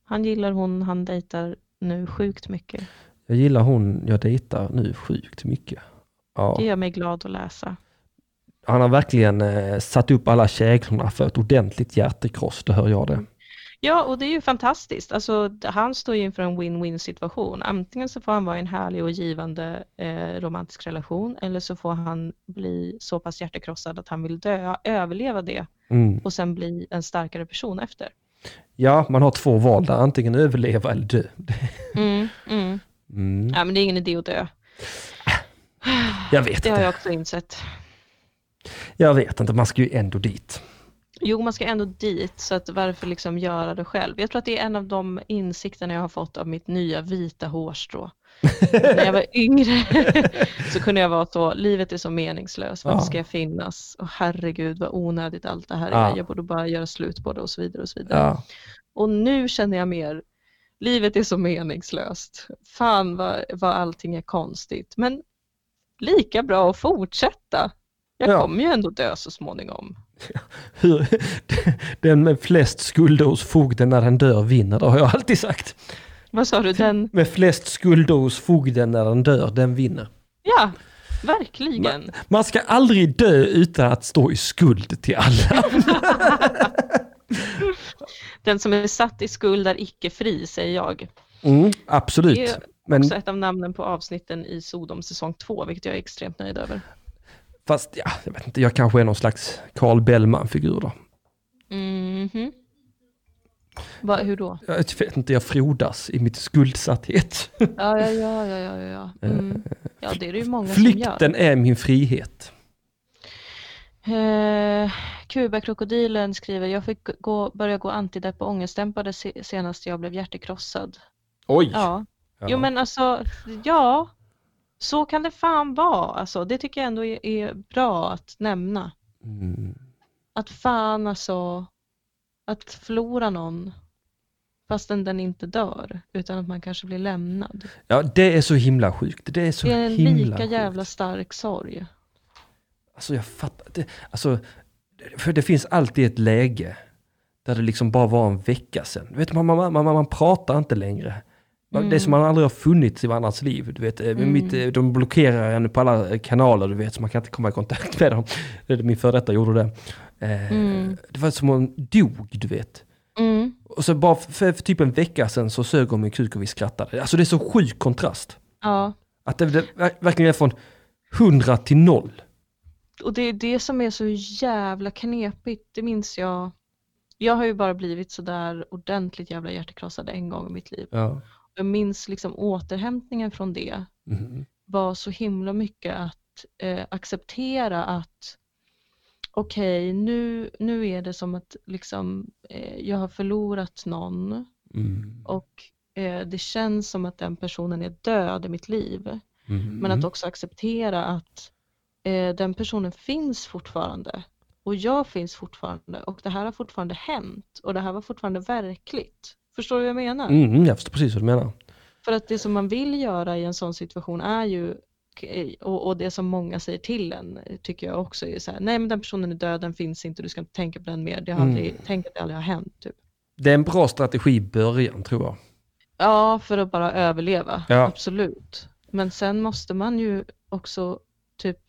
Han gillar hon han dejtar nu sjukt mycket. Jag gillar hon jag dejtar nu sjukt mycket. Ja. Det gör mig glad att läsa. Han har verkligen eh, satt upp alla käglorna för ett ordentligt hjärtekross, det hör jag det. Ja, och det är ju fantastiskt. Alltså, han står ju inför en win-win situation. Antingen så får han vara i en härlig och givande eh, romantisk relation eller så får han bli så pass hjärtekrossad att han vill dö, överleva det Mm. och sen bli en starkare person efter. Ja, man har två val där, antingen överleva eller dö. Mm, mm. Mm. Ja, men det är ingen idé att dö. Jag vet Det har inte. jag också insett. Jag vet inte, man ska ju ändå dit. Jo, man ska ändå dit, så att varför liksom göra det själv? Jag tror att det är en av de insikterna jag har fått av mitt nya vita hårstrå. När jag var yngre så kunde jag vara så, livet är så meningslöst, varför Ja. ska jag finnas? Och herregud vad onödigt allt det här är, Ja. jag borde bara göra slut på det och så vidare och så vidare. Ja. Och nu känner jag mer, livet är så meningslöst, fan vad, vad allting är konstigt, men lika bra att fortsätta. Jag Ja. kommer ju ändå dö så småningom. Hur, den med flest skulder hos fogden när den dör vinner, det har jag alltid sagt. Vad sa du, den Med flest skulder hos fogden när den dör, den vinner. Ja, verkligen. Man ska aldrig dö utan att stå i skuld till alla. Den som är satt i skuld är icke fri, säger jag. Mm, Det absolut. är Men också ett av namnen på avsnitten i Sodom säsong 2, vilket jag är extremt nöjd över. Fast, ja, jag vet inte, jag kanske är någon slags Carl Bellman-figur då. Mhm. Va, hur då? Jag vet inte, jag frodas i mitt skuldsatthet. Ja, ja, ja, ja, ja, ja. Mm. Ja, det är det ju många som Flykten är min frihet. gör. Eh, Kuba-krokodilen skriver, jag fick gå, börja gå antidepp och ångestdämpade se, senast jag blev hjärtekrossad. Oj! Ja. Ja. Jo men alltså, ja, så kan det fan vara. Alltså, det tycker jag ändå är, är bra att nämna. Mm. Att fan alltså, att förlora någon. fastän den inte dör, utan att man kanske blir lämnad. Ja, det är så himla sjukt. Det är så Det är en himla lika sjukt. jävla stark sorg. Alltså jag fattar det. Alltså, för det finns alltid ett läge där det liksom bara var en vecka sedan. Vet, man, man, man, man pratar inte längre. Man- Det som man aldrig har funnits i varandras liv. Du vet, eh, Mm. mitt, eh, de blockerar en på alla kanaler, du vet, så man kan inte komma i kontakt med dem. Min före detta gjorde det. Eh, Mm. Det var som hon dog, du vet. Mm. Och så bara för, för typ en vecka sedan så sög hon min kuk och vi skrattade. Alltså det är så sjuk kontrast. Ja, Att det, det ver- verkligen är från 100 till 0. och det är det som är så jävla knepigt, det minns jag. Jag har ju bara blivit sådär ordentligt jävla hjärtekrossad en gång i mitt liv. Ja. Jag minns liksom återhämtningen från det Mhm. var så himla mycket att eh, acceptera att okej, nu, nu är det som att liksom, eh, jag har förlorat någon Mm. och eh, det känns som att den personen är död i mitt liv. Mhm. Men att också acceptera att eh, den personen finns fortfarande och jag finns fortfarande och det här har fortfarande hänt och det här var fortfarande verkligt. Förstår du vad jag menar? Mm, jag förstår precis vad du menar. För att det som man vill göra i en sån situation är ju, och, och det som många säger till en, tycker jag också är så här, nej men den personen är död, den finns inte, du ska inte tänka på den mer, det har Mm. aldrig, tänk att det aldrig har hänt. Typ. Det är en bra strategi i början tror jag. Ja, för att bara överleva, Ja. absolut. Men sen måste man ju också typ,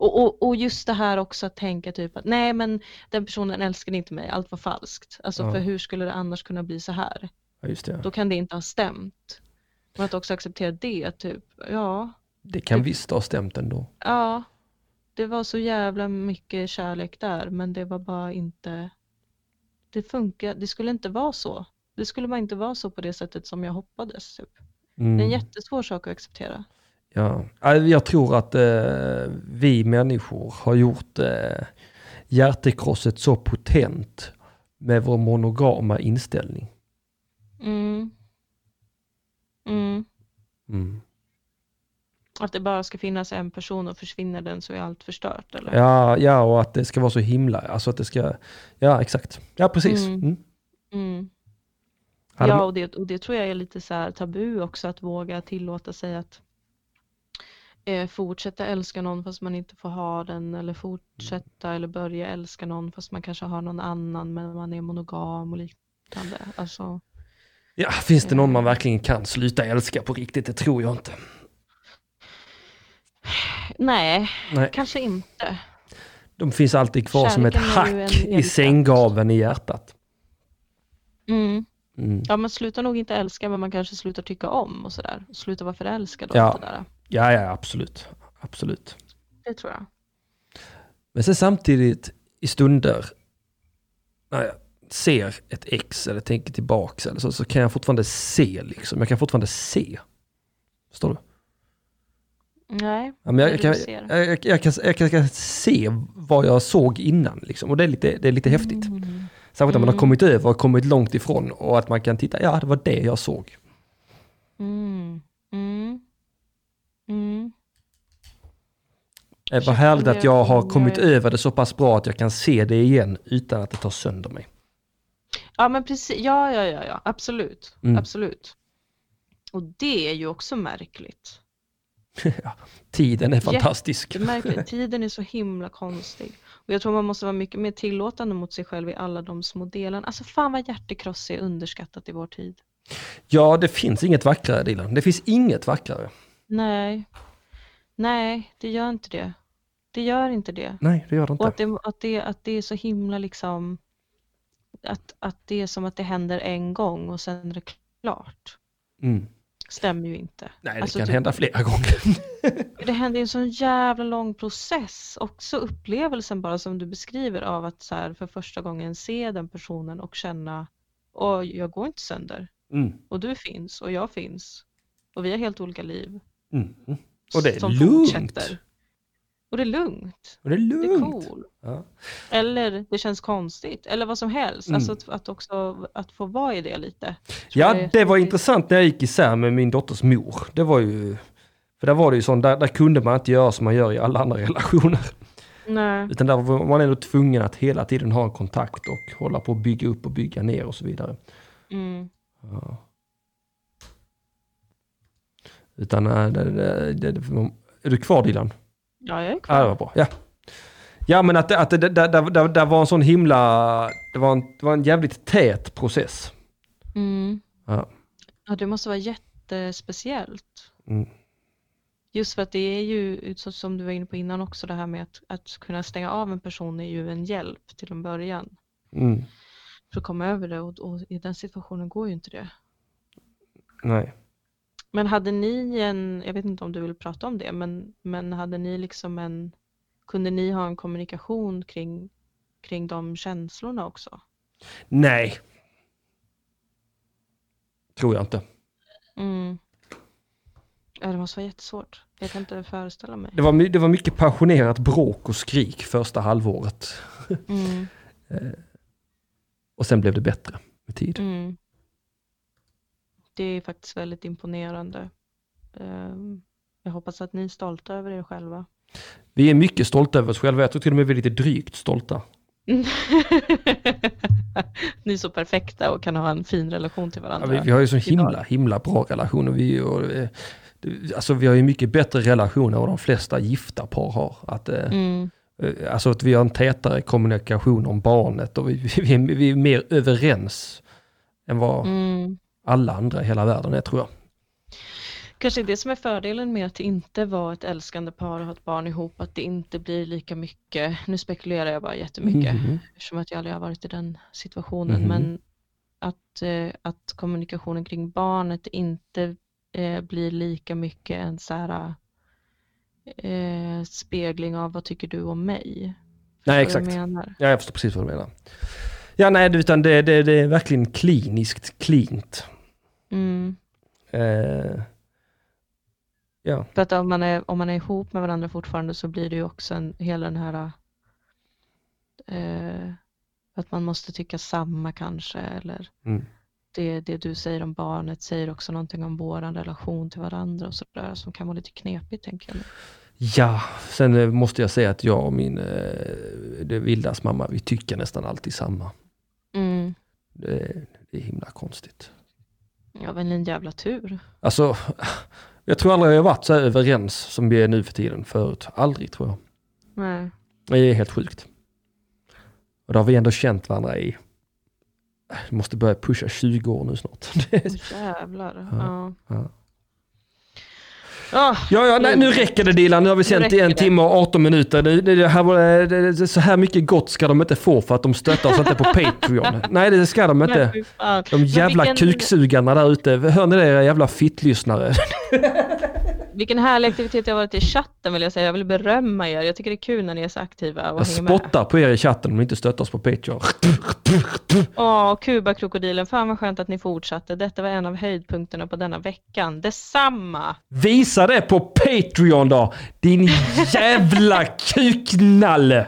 och, och, och just det här också att tänka typ att nej men den personen älskade inte mig, allt var falskt. Alltså Ja. för hur skulle det annars kunna bli så här? Ja, just det. Då kan det inte ha stämt. Men att också acceptera det, typ, ja, Det kan visst ha stämt ändå. Ja, det var så jävla mycket kärlek där, men det var bara inte... Det funkar, det skulle inte vara så. Det skulle bara inte vara så på det sättet som jag hoppades. Typ. Det är en Mm. jättesvår sak att acceptera. Ja. Ja, Jag tror att eh, vi människor har gjort eh, hjärtekrosset så potent med vår monogama inställning. Mm. Mm. Mm. Att det bara ska finnas en person och försvinner den så är allt förstört. Eller? Ja, ja, och att det ska vara så himla, alltså att det ska, ja exakt. Ja, precis. Mm. Mm. Mm. Ja, och det, och det tror jag är lite så här tabu också, att våga tillåta sig att eh, fortsätta älska någon fast man inte får ha den, eller fortsätta eller börja älska någon fast man kanske har någon annan men man är monogam och liknande. Alltså, Ja, finns det någon man verkligen kan sluta älska på riktigt? Det tror jag inte. nej, Nej, kanske inte. de finns alltid kvar som ett Kärleken är ju hack i evig sänggaveln i hjärtat. Mm. Mm. Ja, man slutar nog inte älska men man kanske slutar tycka om och sådär. Slutar vara förälskad och Ja. allt det där. Ja, ja, absolut. Absolut. Det tror jag. Men sen samtidigt i stunder när jag ser ett ex eller tänker tillbaks eller så, så kan jag fortfarande se liksom. Jag kan fortfarande se. Förstår du? Nej, Ja, men Vad är jag, det kan, du ser? jag, jag, jag, kan, jag, kan, jag kan se vad jag såg innan liksom. Och det är lite, det är lite häftigt. Mm. Särskilt när man har Mm. kommit över och kommit långt ifrån och att man kan titta, ja det var det jag såg. Mm. Mm. Mm. Det var Shit, härligt vad att jag har kommit över det så pass bra att jag kan se det igen utan att det tar sönder mig. Ja men precis, ja ja ja, ja. absolut, Mm. absolut. Och det är ju också märkligt. Tiden är fantastisk. Märkligt. Tiden är så himla konstig. Och jag tror man måste vara mycket mer tillåtande mot sig själv i alla de små delarna. Alltså fan vad hjärtekross är underskattat i vår tid. Ja, det finns inget vackrare Dilan. Det finns inget vackrare. Nej, nej det gör inte det. Det gör inte det. Nej, det gör det Och inte. att det, att det, att det är så himla liksom, att, att det är som att det händer en gång och sen är det klart. Mm. Stämmer ju inte. Nej, det Alltså, kan typ- hända flera gånger. Det händer en sån jävla lång process. Också upplevelsen bara som du beskriver av att så här, för första gången se den personen och känna, och jag går inte sönder. Mm. Och du finns och jag finns. Och vi har helt olika liv. Mm. Och det är som lugnt. fortsätter. Och det är lugnt. Och det är Det är lugnt. cool. Ja. Eller det känns konstigt. Eller vad som helst. Mm. Alltså att, att också att få vara i det lite. Ja, det var intressant när jag gick isär med min dotters mor. Det var ju... För där var det ju sånt, där, där kunde man inte göra som man gör i alla andra relationer. Nej. Utan där var man ändå tvungen att hela tiden ha en kontakt och hålla på att bygga upp och bygga ner och så vidare. Mm. Ja. Utan, äh, det, det, är du kvar Dilan? Ja, jag är Ja, kvar. det var bra. Ja, ja men att, det, att det, det, det, det, det var en sån himla, det var en, det var en jävligt tät process. Mm. Ja. Ja, det måste vara jättespeciellt. Mm. Just för att det är ju, som du var inne på innan också, det här med att, att kunna stänga av en person är ju en hjälp till en början. Mm. För att komma över det och, och i den situationen går ju inte det. Nej. Men hade ni en, jag vet inte om du vill prata om det, men, men hade ni liksom en, kunde ni ha en kommunikation kring, kring de känslorna också? Nej. Tror jag inte. Mm. Ja, det måste vara jättesvårt. Jag kan inte föreställa mig. Det var, det var mycket passionerat bråk och skrik första halvåret. Mm. Och sen blev det bättre med tid. Mm. Det är faktiskt väldigt imponerande. Ehm, Jag hoppas att ni är stolta över er själva. Vi är mycket stolta över oss själva. Jag tror till och med vi är lite drygt stolta. ni är så perfekta och kan ha en fin relation till Ja, varandra. vi, vi har ju så himla, himla bra relation. Och vi, och, eh, alltså, vi har ju mycket bättre relationer än de flesta gifta par har. Att, eh, Mm. eh, alltså att vi har en tätare kommunikation om barnet och vi, vi, är, vi är mer överens än vad Mm. Alla andra i hela världen är tror jag. Kanske det som är fördelen med att inte vara ett älskande par och ha ett barn ihop, att det inte blir lika mycket, nu spekulerar jag bara jättemycket, Mhm. eftersom att jag aldrig har varit i den situationen, Mhm. men att, eh, att kommunikationen kring barnet inte eh, blir lika mycket en så här, eh, spegling av vad tycker du om mig? Nej, Förstår vad exakt. jag? Ja, jag förstår precis vad du menar. Ja, nej, utan det, det, det är verkligen kliniskt cleant. Mm. Eh, ja, För att om man, är, om man är ihop med varandra fortfarande så blir det ju också en, hela den här eh, att man måste tycka samma kanske eller Mm. det, det du säger om barnet säger också någonting om vår relation till varandra och sådär som kan vara lite knepigt tänker jag. ja, sen eh, måste jag säga att jag och min, eh, det Vildas mamma, vi tycker nästan alltid samma. Mm. Det, det är himla konstigt. Ja, men en jävla tur. Alltså, jag tror aldrig jag har varit så här överens som vi är nu för tiden förut. Aldrig tror jag. Nej. Det är helt sjukt. Och då har vi ändå känt varandra i, vi måste börja pusha 20 år nu snart. Det jävlar. Ja. Ja. Ja. Ah, Ja, ja nej, nu räcker det Dilan. Nu har vi sänt i en det. timme och 18 minuter. Det, det, det här var, det, så här mycket gott ska de inte få för att de stöttar oss inte på Patreon. Nej, det ska de inte. De jävla vilken- kuksugarna där ute. Hör ni det era jävla fittlyssnare? Vilken härlig aktivitet det har varit i chatten vill jag säga. Jag vill berömma er. Jag tycker det är kul när ni är så aktiva och Jag hänger med. spottar på er i chatten om ni inte stöttar oss på Patreon. Åh, Kuba-krokodilen. Fan vad skönt att ni fortsatte. Detta var en av höjdpunkterna på denna veckan. Detsamma! Visa det på Patreon då! Din jävla kuknalle!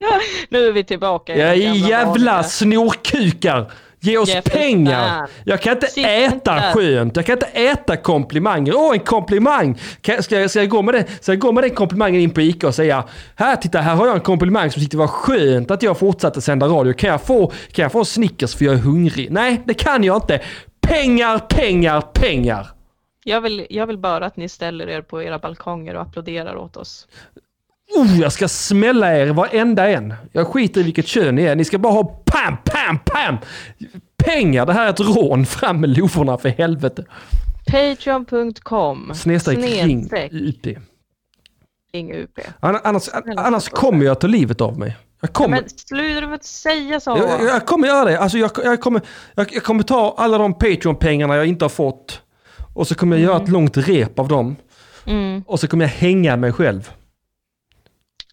Nu är vi tillbaka. i Ja, jävla snorkukar! Ge oss Ge pengar! Jag kan inte Sitt äta inte. skönt, jag kan inte äta komplimanger. Åh, en komplimang! Kan, ska, jag, ska, jag gå med det, ska jag gå med den komplimangen in på Ica och säga Här, titta, här har jag en komplimang som tyckte var skönt att jag fortsatte sända radio. Kan jag få, kan jag få Snickers för jag är hungrig? Nej, det kan jag inte. Pengar, pengar, pengar! Jag vill, jag vill bara att ni ställer er på era balkonger och applåderar åt oss. Oh, jag ska smälla er varenda en. Jag skiter i vilket kön ni är. Ni ska bara ha pam, pam, pam! Pengar, det här är ett rån. Fram med lovorna för helvete. Patreon.com Snedstreck ring UP. ring UP. Anna- Annars, annars kommer jag ta livet av mig. Jag kommer, Men sluta med att säga så! jag, jag kommer göra det. Alltså jag, jag, kommer, jag, jag kommer ta alla de Patreon-pengarna jag inte har fått. Och så kommer jag göra ett långt rep av dem. Mm. Och så kommer jag hänga mig själv.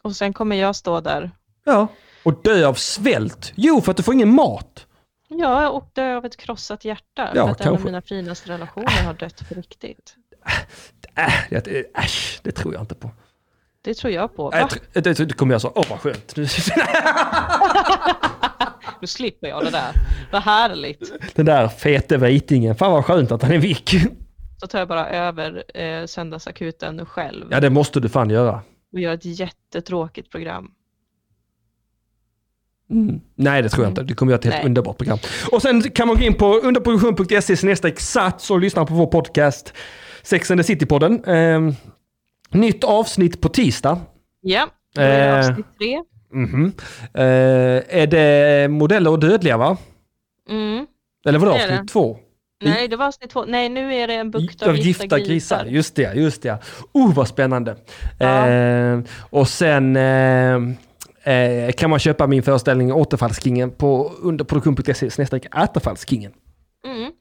Och sen kommer jag stå där. Ja. Och dö av svält. Jo, för att du får ingen mat. Ja, och dö av ett krossat hjärta. Ja, för att en av kanske. mina finaste relationer har dött på riktigt. Äh, det, äsch, det tror jag inte på. Det tror jag på. Nej, Va? tr- det, det kommer jag så, åh vad skönt. Nu slipper jag det där. Vad härligt. Den där fete vitingen, fan vad skönt att han är vick. Så tar jag bara över eh, söndagsakuten själv Ja det måste du fan göra. Och gör ett jättetråkigt program. Nej, det tror jag inte. Det kommer att göra ett helt Nej. underbart program. Och sen kan man gå in på underproduktion.se snedstreck sats och lyssna på vår podcast Sex and the City-podden. Ehm, nytt avsnitt på tisdag. Ja, då är det Eh. avsnitt tre. Mhm. Eh, är det modeller och dödliga va? Mm. Eller var det Det avsnitt det. två? Nej, det var avsnitt två. Nej, nu är det en bukt Av av gifta grisar. Just det, just det. Oh, vad spännande. Ja. Eh, och sen eh, eh, kan man köpa min föreställning Återfallskingen på underproduktion.se snedstreck Återfallskingen. Mm.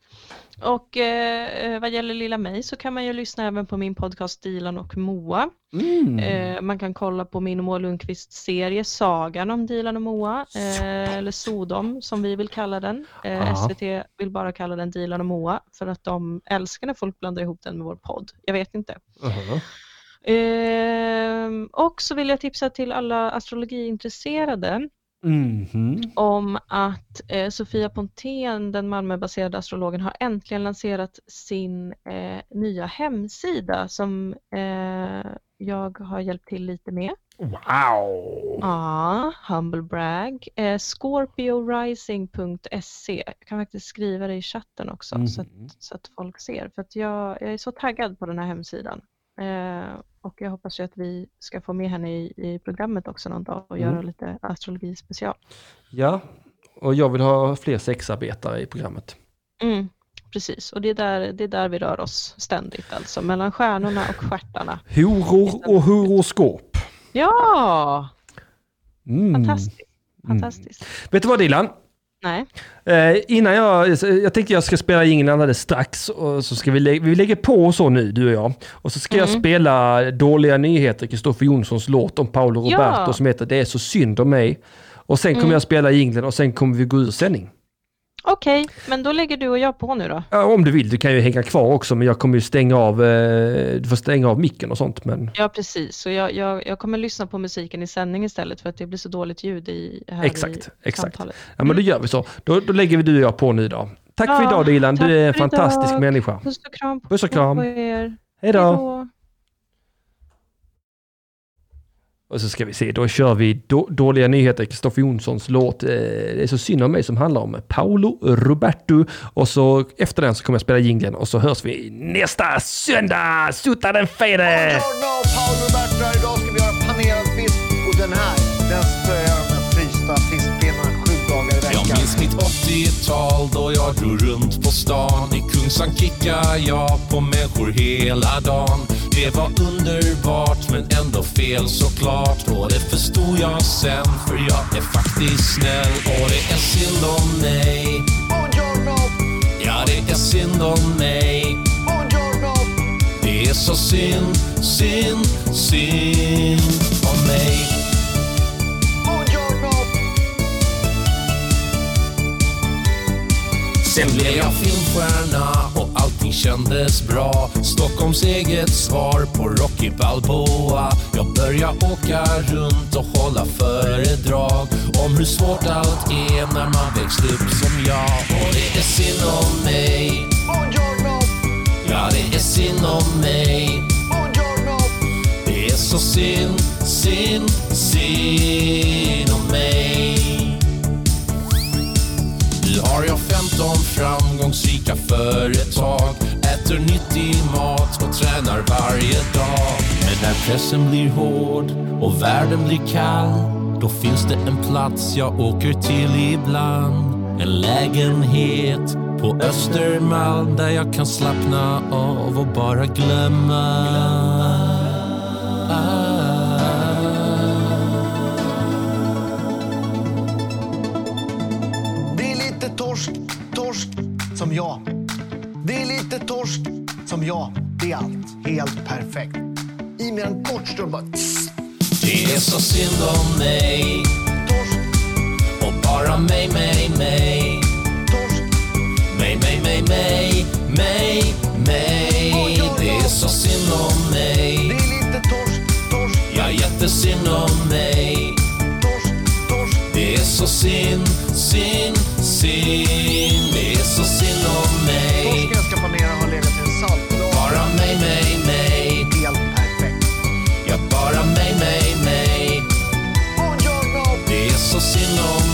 Och eh, vad gäller lilla mig så kan man ju lyssna även på min podcast Dilan och Moa. Mm. Eh, man kan kolla på min och Moa Lundqvists serie Sagan om Dilan och Moa, eh, eller Sodom som vi vill kalla den. Eh. SVT vill bara kalla den Dilan och Moa för att de älskar när folk blandar ihop den med vår podd. Jag vet inte. Mhm. Ehm, och så vill jag tipsa till alla astrologiintresserade Mhm. om att eh, Sofia Pontén, den Malmöbaserade astrologen, har äntligen lanserat sin eh, nya hemsida som eh, jag har hjälpt till lite med. Wow! Ja, humble brag. Eh, Scorpiorising.se. Jag kan faktiskt skriva det i chatten också så, att, Mhm. så att folk ser. För att jag, jag är så taggad på den här hemsidan. Eh, och jag hoppas ju att vi ska få med henne i, i programmet också någon dag och Mm. göra lite astrologi special. Ja, och jag vill ha fler sexarbetare i programmet. Mm, precis, och det är, där, det är där vi rör oss ständigt alltså, mellan stjärnorna och stjärtarna. Horor och horoskop. Ja, Mm. fantastiskt. fantastiskt. Vet du vad Dilan? Nej, Eh, innan jag, jag tänkte jag ska spela ingen alldeles strax och så ska vi, lä- vi lägger på så nu, du och jag. Och så ska jag Mm. spela Dåliga Nyheter, Kristoffer Jonssons låt om Paolo Roberto Ja. som heter Det är så synd om mig. Och sen kommer Mm. jag spela jinglen och sen kommer vi gå ur sändning. Okej, men då lägger du och jag på nu då. Ja, om du vill, du kan ju hänga kvar också men jag kommer ju stänga av, eh, du får stänga av micken och sånt. Men Ja, precis. Så jag, jag, jag kommer lyssna på musiken i sändning istället för att det blir så dåligt ljud i, här Exakt, i exakt. samtalet. ja, men då gör vi så. Då, då lägger vi du och jag på nu då. Tack för Ja, idag Dilan, du är en för fantastisk idag. människa. Puss och kram på, Puss och kram. på er. Hej då! Och så ska vi se, då kör vi då, Dåliga Nyheter, Kristoffer Jonssons låt eh, Det är så synd om mig som handlar om Paolo Roberto. Och så efter den så kommer jag spela jingeln och så hörs vi nästa söndag! Sutta den fede! Buongiorno, Paolo Roberto. Minns mitt 80-tal då jag drog runt på stan. I Kungsan kickade jag på människor hela dagen. Det var underbart men ändå fel såklart. Och det förstod jag sen för jag är faktiskt snäll. Och det är synd om mig. Ja, det är synd om mig. Det är så synd, synd, synd Sen blev jag filmstjärna och allting kändes bra. Stockholms eget svar på Rocky Balboa. Jag började åka runt och hålla föredrag om hur svårt allt är när man växt upp som jag. Och det är synd om mig. Ja, det är synd om mig. Det är så synd, synd, synd om mig. Nu har jag 15 framgångsrika företag? Äter nyttig mat och tränar varje dag. Men när pressen blir hård och världen blir kall Då finns det en plats jag åker till ibland. En lägenhet på Östermalm Där jag kan slappna av och bara glömma. Jag. Det är lite torsk som jag. Det är allt helt perfekt. I med en kort stund bara tss, Det är så synd om mig torsk, och bara mig, mig, mig torsk. Mig, mig, mig, mig, mig, mig Det är så synd om Det mig är lite torsk, torsk, Ja, jättesynd om mig. Det är så synd, synd, synd. Det är så synd om mig. Torskens kapanera har legat i en saltlåda. Bara mig, mig, mig. Helt perfekt. Ja, bara mig, mig, mig. Det är så synd om mig.